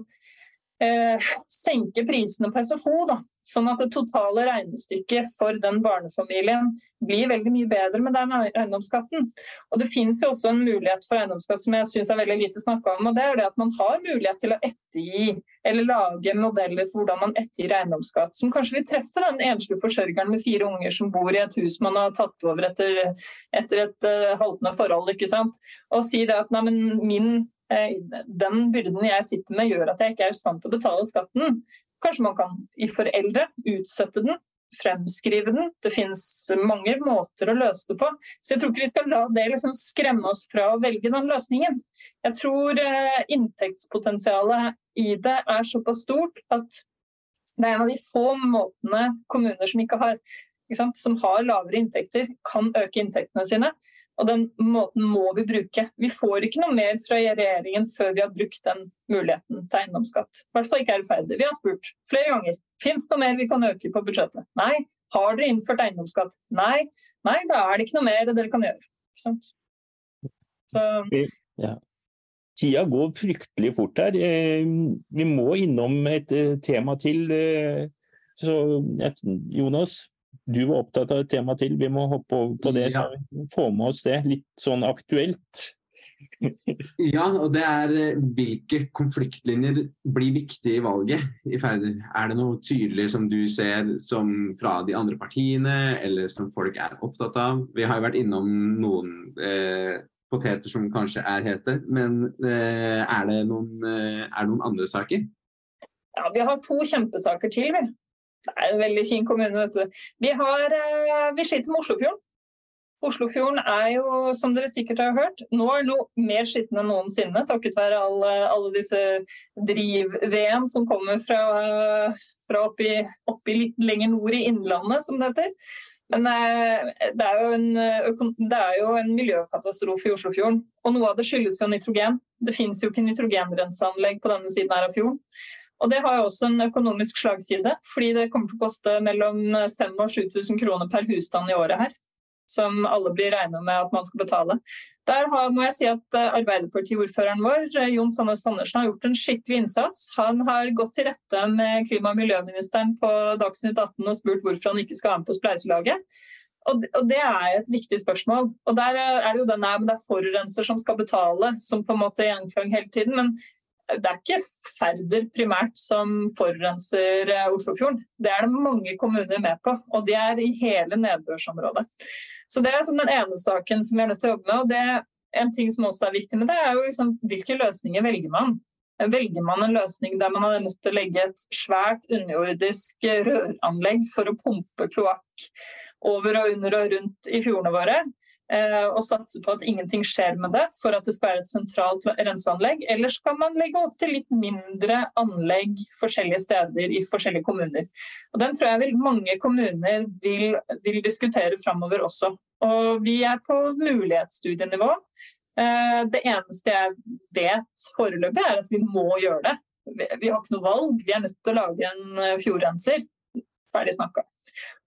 eh, senke prisene på SFO. Da. Sånn at det totale regnestykket for den barnefamilien blir veldig mye bedre med den eiendomsskatten. Og Det finnes jo også en mulighet for eiendomsskatt som jeg syns er veldig lite snakka om. og Det er det at man har mulighet til å ettergi eller lage modeller for hvordan man ettergir eiendomsskatt. Som kanskje vil treffe den enslige forsørgeren med fire unger som bor i et hus man har tatt over etter, etter et uh, haltende forhold. ikke sant? Og si det at min eh, den byrden jeg sitter med gjør at jeg ikke er i stand til å betale skatten. Kanskje man kan i foreldre utsette den, fremskrive den. Det finnes mange måter å løse det på. Så jeg tror ikke vi skal la det liksom skremme oss fra å velge den løsningen. Jeg tror eh, inntektspotensialet i det er såpass stort at det er en av de få måtene kommuner som ikke har som har lavere inntekter, kan øke inntektene sine. Og den måten må vi bruke. Vi får ikke noe mer fra regjeringen før vi har brukt den muligheten til eiendomsskatt. I hvert fall ikke er det ferdig. Vi har spurt flere ganger. Fins det noe mer vi kan øke på budsjettet? Nei. Har dere innført eiendomsskatt? Nei. Nei, da er det ikke noe mer dere kan gjøre. Ikke sant? Så Ja. Tida går fryktelig fort her. Eh, Vi må innom et eh, tema til. eh, Så Jonas, du var opptatt av et tema til. Vi må hoppe over på det, så vi får med oss det. Litt sånn aktuelt. Ja, og det er eh, hvilke konfliktlinjer blir viktige i valget i Færder. Er det noe tydelig som du ser som fra de andre partiene, eller som folk er opptatt av? Vi har jo vært innom noen eh, poteter som kanskje er hete, men eh, er, det noen, eh, er det noen andre saker? Ja, Vi har to kjempesaker til. Vi. Det er en veldig fin kommune. vet du. Vi, har, eh, vi sliter med Oslofjorden. Oslofjorden er jo, som dere sikkert har hørt, nå er noe mer skitten enn noensinne. Takket være alle, alle disse driv-veden som kommer fra, fra oppi, oppi, litt lenger nord i Innlandet, som det heter. Men eh, det er, jo en, det er jo en miljøkatastrofe i Oslofjorden. Og noe av det skyldes jo nitrogen. Det finnes jo ikke nitrogenrenseanlegg på denne siden her av fjorden. Og Det har jo også en økonomisk slagside, fordi det kommer til å koste mellom 5000 og 7000 kroner per husstand i året her som alle blir regna med at man skal betale. Der har, må jeg si at eh, Arbeiderpartiordføreren vår, eh, Jon Sandnes Andersen, har gjort en skikkelig innsats. Han har gått til rette med klima- og miljøministeren på Dagsnytt 18 og spurt hvorfor han ikke skal være med på spleiselaget. Og det er et viktig spørsmål. Og Der er det jo den men det er forurenser som skal betale, som på en måte gjenklang hele tiden. Men det er ikke Færder primært som forurenser eh, Oslofjorden. Det er det mange kommuner med på, og de er i hele nedbørsområdet. Så Det er sånn den ene saken som vi er nødt til å jobbe med. og det En ting som også er viktig med det, er jo liksom, hvilke løsninger velger man. Velger man en løsning der man er nødt til å legge et svært underjordisk røranlegg for å pumpe kloakk over og under og rundt i fjordene våre, Eh, og satse på at ingenting skjer med det for at det skal være et sentralt renseanlegg? Eller kan man legge opp til litt mindre anlegg forskjellige steder i forskjellige kommuner? Og Den tror jeg vil, mange kommuner vil, vil diskutere framover også. Og Vi er på mulighetsstudienivå. Eh, det eneste jeg vet foreløpig, er at vi må gjøre det. Vi har ikke noe valg. Vi er nødt til å lage en eh, fjordrenser. Ferdig snakka.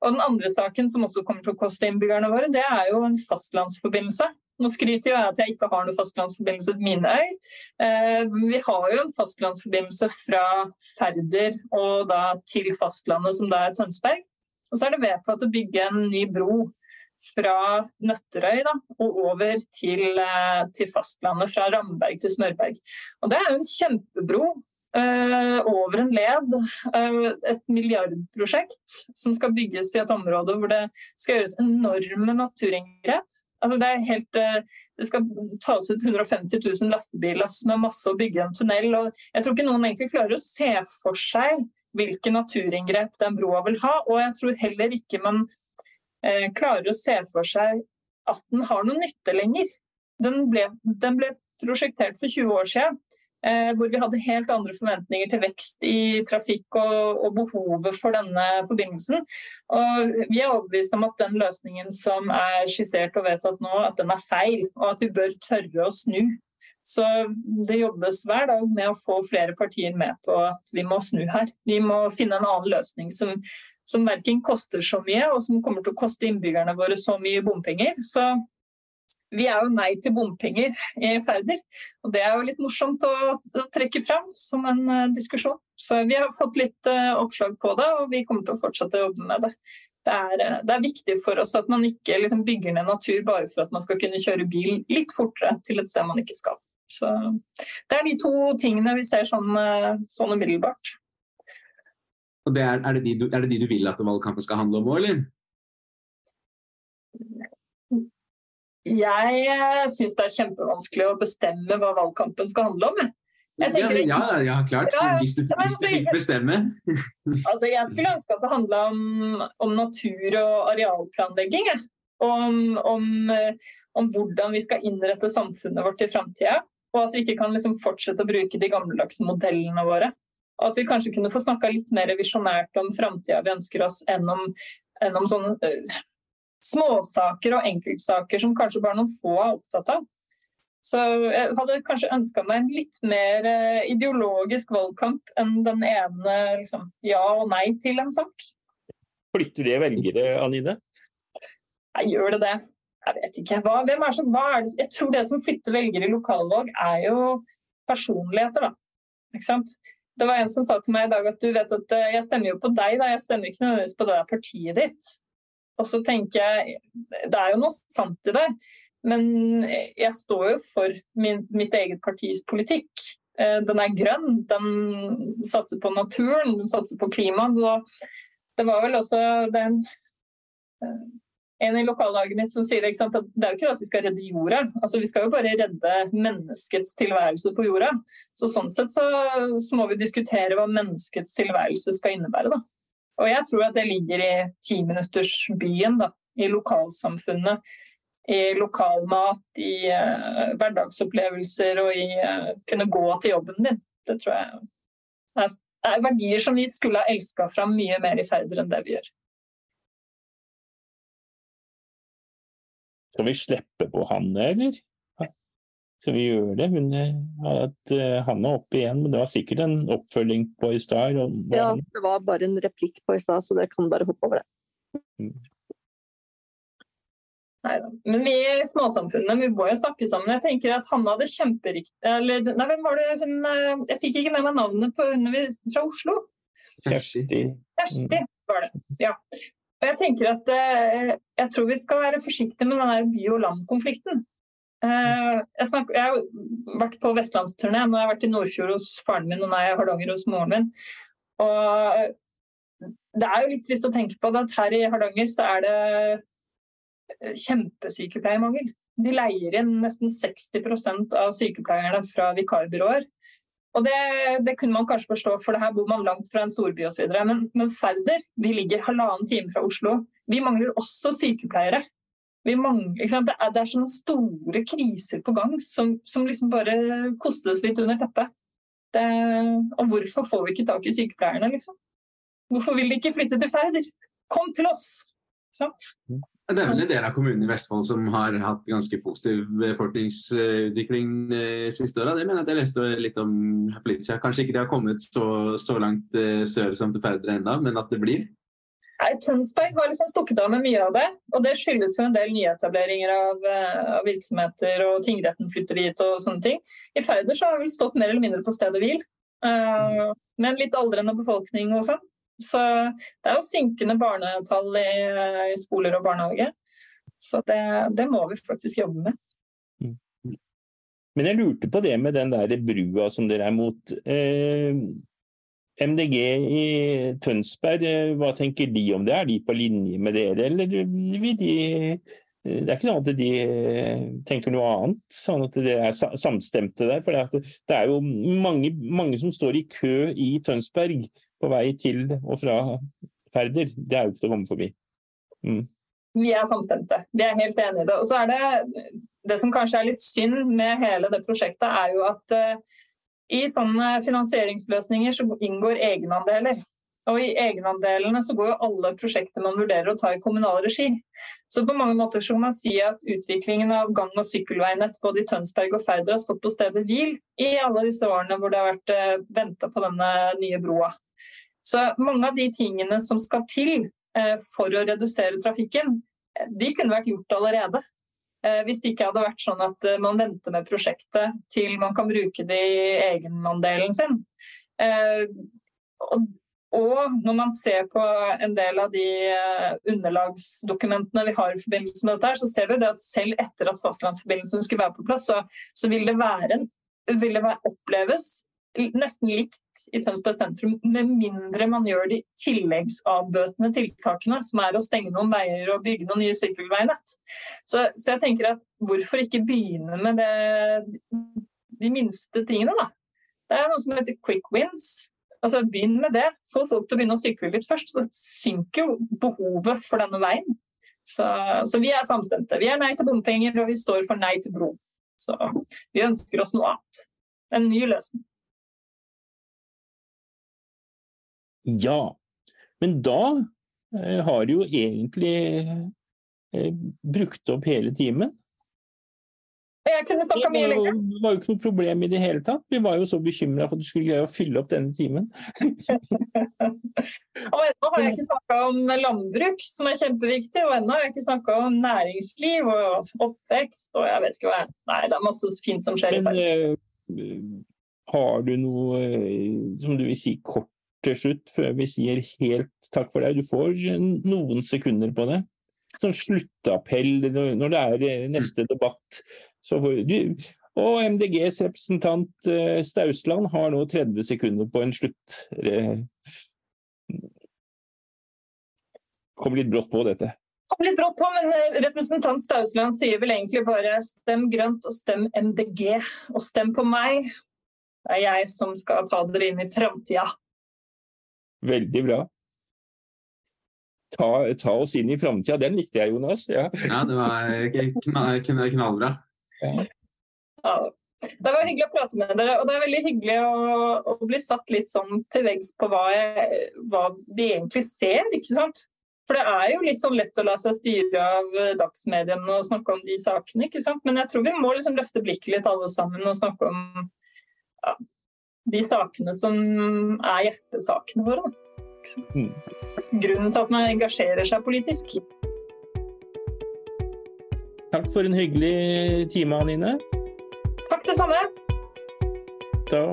Og Den andre saken som også kommer til å koste innbyggerne våre, det er jo en fastlandsforbindelse. Nå skryter jeg at jeg ikke har noen fastlandsforbindelse til min øy. Eh, vi har jo en fastlandsforbindelse fra Færder og da til fastlandet, som da er Tønsberg. Og så er det vedtatt å bygge en ny bro fra Nøtterøy da, og over til, eh, til, fastlandet, fra Ramberg til Smørberg. Og Det er jo en kjempebro over en led. Uh, et milliardprosjekt som skal bygges i et område hvor det skal gjøres enorme naturinngrep. Altså det, helt, uh, det, skal tas ut 150 000 lastebiler med masse å bygge en tunnel. og Jeg tror ikke noen egentlig klarer å se for seg hvilke naturinngrep den broa vil ha. Og jeg tror heller ikke man klarer å se for seg at den har noen nytte lenger. Den ble, den ble prosjektert for 20 år siden. Eh, hvor vi hadde helt andre forventninger til vekst i trafikk og, og, behovet for denne forbindelsen. Og vi er overbevist om at den løsningen som er skissert og vedtatt nå, at den er feil, og at vi bør tørre å snu. Så det jobbes hver dag med å få flere partier med på at vi må snu her. Vi må finne en annen løsning som, som verken koster så mye, og som kommer til å koste innbyggerne våre så mye bompenger. Så vi er jo nei til bompenger i Færder. Og det er jo litt morsomt å, trekke fram som en uh, diskusjon. Så vi har fått litt uh, oppslag på det, og vi kommer til å fortsette å jobbe med det. Det er, uh, det er viktig for oss at man ikke liksom, bygger ned natur bare for at man skal kunne kjøre bil litt fortere til et sted man ikke skal. Så Det er de to tingene vi ser sånn, sånn umiddelbart. Og det er, er, det de du, er det de du vil at valgkampen skal handle om òg, eller? Jeg eh, syns det er kjempevanskelig å bestemme hva valgkampen skal handle om. Jeg ja, ja, ja, klart. Hvis du, hvis du fikk bestemme. altså, jeg skulle ønske at det handla om, om, natur- og arealplanlegging. Om, om, eh, om, hvordan vi skal innrette samfunnet vårt i framtida. Og at vi ikke kan liksom fortsette å bruke de gammeldagse modellene våre. Og at vi kanskje kunne få snakka litt mer visjonært om framtida vi ønsker oss, enn om, enn om sånn uh, småsaker og enkeltsaker som kanskje bare noen få er opptatt av. Så jeg hadde kanskje ønska meg en litt mer eh, ideologisk valgkamp enn den ene liksom, ja og nei til en sak. Flytter det velgere, Anine? Jeg gjør det det? Jeg vet ikke. Hva, hvem er så, hva er det? Jeg tror det som flytter velgere i lokalvalg, er jo personligheter, da. Ikke sant? Det var en som sa til meg i dag at du vet at eh, jeg stemmer jo på deg, da. Jeg stemmer ikke nødvendigvis på det partiet ditt. Og så tenker jeg Det er jo noe sant i det, men jeg står jo for min, mitt eget partis politikk. Eh, den er grønn, den satser på naturen, den satser på klimaet. Det var vel også den eh, en i lokallaget mitt som sier sant, at det er jo ikke at vi skal redde jorda, altså vi skal jo bare redde menneskets tilværelse på jorda. Så sånn sett så, så må vi diskutere hva menneskets tilværelse skal innebære. da. Og jeg tror at det ligger i timinuttersbyen, da. I lokalsamfunnet. I lokalmat, i uh, hverdagsopplevelser og i uh, kunne gå til jobben din. Det tror jeg er, er verdier som vi skulle ha elska fram mye mer i ferder enn det vi gjør. Skal vi slippe på han, eller? Skal vi gjør det? Hun, at han Hanne er oppe igjen, men det var sikkert en oppfølging på i stad? Ja, det var bare en replikk på i stad, så dere kan bare hoppe over det. Mm. Neida. Men vi i småsamfunnet vi må jo snakke sammen. Jeg tenker at Hanne hadde kjemperiktig Eller nei, hvem var det hun eh, Jeg fikk ikke med meg navnet på hun fra Oslo. Kjersti. Kjersti var det, ja. Og jeg tenker at eh, jeg tror vi skal være forsiktige med den der by og land-konflikten. Eh, jeg, snakker, jeg, har vært på vestlandsturné. Nå har jeg vært i Nordfjord hos faren min, og nå er jeg i Hardanger hos moren min. Og det er jo litt trist å tenke på at her i Hardanger så er det eh, kjempesykepleiermangel. De leier inn nesten 60% av sykepleierne fra vikarbyråer. Og det, det, kunne man kanskje forstå, for her bor man langt fra en storby osv. Men, men Færder vi ligger halvannen time fra Oslo. Vi mangler også sykepleiere. Mangler, det, er, det, er, sånne store kriser på gang som, som liksom bare kostes litt under teppet. Det, og hvorfor får vi ikke tak i sykepleierne, liksom? Hvorfor vil de ikke flytte til Færder? Kom til oss! Sant? Det er vel en del av kommunene i Vestfold som har hatt ganske positiv befolkningsutvikling de siste åra. Det mener jeg at jeg leste litt om politisk. Kanskje ikke de har kommet så, så langt eh, sør som til Færder ennå, men at det blir. Tønsberg har liksom stukket av med mye av det. Og det skyldes jo en del nyetableringer av, eh, av virksomheter, og tingretten flytter dit og sånne ting. I Færder så har vi stått mer eller mindre på stedet hvil. Uh, med en litt aldrende befolkning og sånn. Så det er jo synkende barnetall i, i skoler og barnehage. Så det, det, må vi faktisk jobbe med. Mm. Men jeg lurte på det med den der brua som dere er mot. Eh, MDG i Tønsberg, eh, hva tenker de om det? Er de på linje med dere, eller vil de eh, det er ikke sånn at de eh, tenker noe annet, sånn at dere er samstemte der. For det er jo mange, mange, som står i kø i Tønsberg på vei til og fra Færder. Det er jo ikke til å komme forbi. Mm. Vi er samstemte. Vi er helt enige i det. Og så er det Det som kanskje er litt synd med hele det prosjektet, er jo at i sånne finansieringsløsninger så inngår egenandeler. Og I egenandelene så går jo alle prosjekter man vurderer å ta i kommunal regi. Så på mange måter så må man si at utviklingen av gang- og sykkelveinett både i Tønsberg og Færder har stått på stedet hvil i alle disse årene hvor det har vært eh, venta på denne nye broa. Så mange av de tingene som skal til eh, for å redusere trafikken, de kunne vært gjort allerede. Eh, hvis det ikke hadde vært sånn at eh, man venter med prosjektet til man kan bruke det i egenandelen sin. Eh, og når man ser på en del av de underlagsdokumentene vi har i forbindelse med dette, så ser vi at selv etter at fastlandsforbindelsen skulle være på plass, så, så vil det, være, vil det oppleves nesten likt i Tønsberg sentrum, med mindre man gjør de tilleggsavbøtende tiltakene, som er å stenge noen veier og bygge noen nye sykkelveinett. Så, så jeg tenker at hvorfor ikke begynne med det, de minste tingene, da? Det er noe som heter quick wins. Altså Begynn med det. Få folk til å begynne å sykle litt først. Så synker jo behovet for denne veien. Så, så, vi er samstemte. Vi er nei til bompenger, og vi står for nei til bro. Så vi ønsker oss noe annet. En ny løsning. Ja, men da eh, har du jo egentlig eh, brukt opp hele timen. Jeg kunne snakka mye lenger. Det var jo ikke noe problem i det hele tatt. Vi var jo så bekymra for at du skulle greie å fylle opp denne timen. og ennå har jeg ikke snakka om landbruk, som er kjempeviktig. Og ennå har jeg ikke snakka om næringsliv og oppvekst og jeg vet ikke hva. Nei, det er masse fint som skjer. Men uh, har du noe som du vil si kort til slutt, før vi sier helt takk for deg. Du får noen sekunder på det. Sånn sluttappell når det er eh, neste debatt. Du, og MDGs representant eh, Stausland har nå 30 sekunder på en slutt. Kom litt brått på dette. Kom litt brått på, men eh, representant Stausland sier vel egentlig bare stem grønt og stem MDG. Og stem på meg. Det er jeg som skal ta dere inn i framtida. Veldig bra. Ta, ta oss inn i framtida. Den likte jeg, Jonas. Ja. Ja, det var knall, knall, knallbra. Ja. Det var hyggelig å prate med dere, og det er veldig hyggelig å, å bli satt litt sånn til veggs på hva, jeg, hva de egentlig ser, ikke sant. For det er jo litt sånn lett å la seg styre av dagsmediene og snakke om de sakene, ikke sant. Men jeg tror vi må liksom løfte blikket litt alle sammen og snakke om ja, de sakene som er hjertesakene våre. Mm. Grunnen til at man engasjerer seg politisk. Takk for en hyggelig time, Anine. Takk, det samme. Da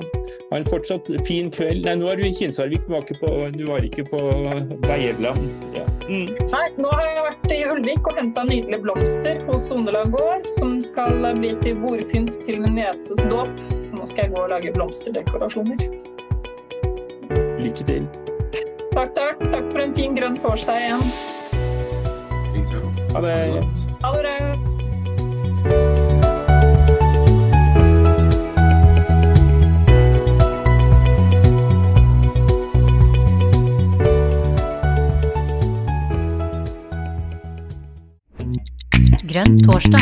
ha en fortsatt fin kveld. Nei, nå er du i Kinsarvik, du var ikke på, du var ikke på Beierland. Ja. Mm. Nei, nå har jeg vært i Ulvik og henta nydelige blomster hos Sondeland gård, som skal bli til bordpynt til min nieses dåp. Så nå skal jeg gå og lage blomsterdekorasjoner. Lykke til. Takk, takk. Takk for en fin grønn torsdag igjen. Ha det. Ha det Grønn torsdag.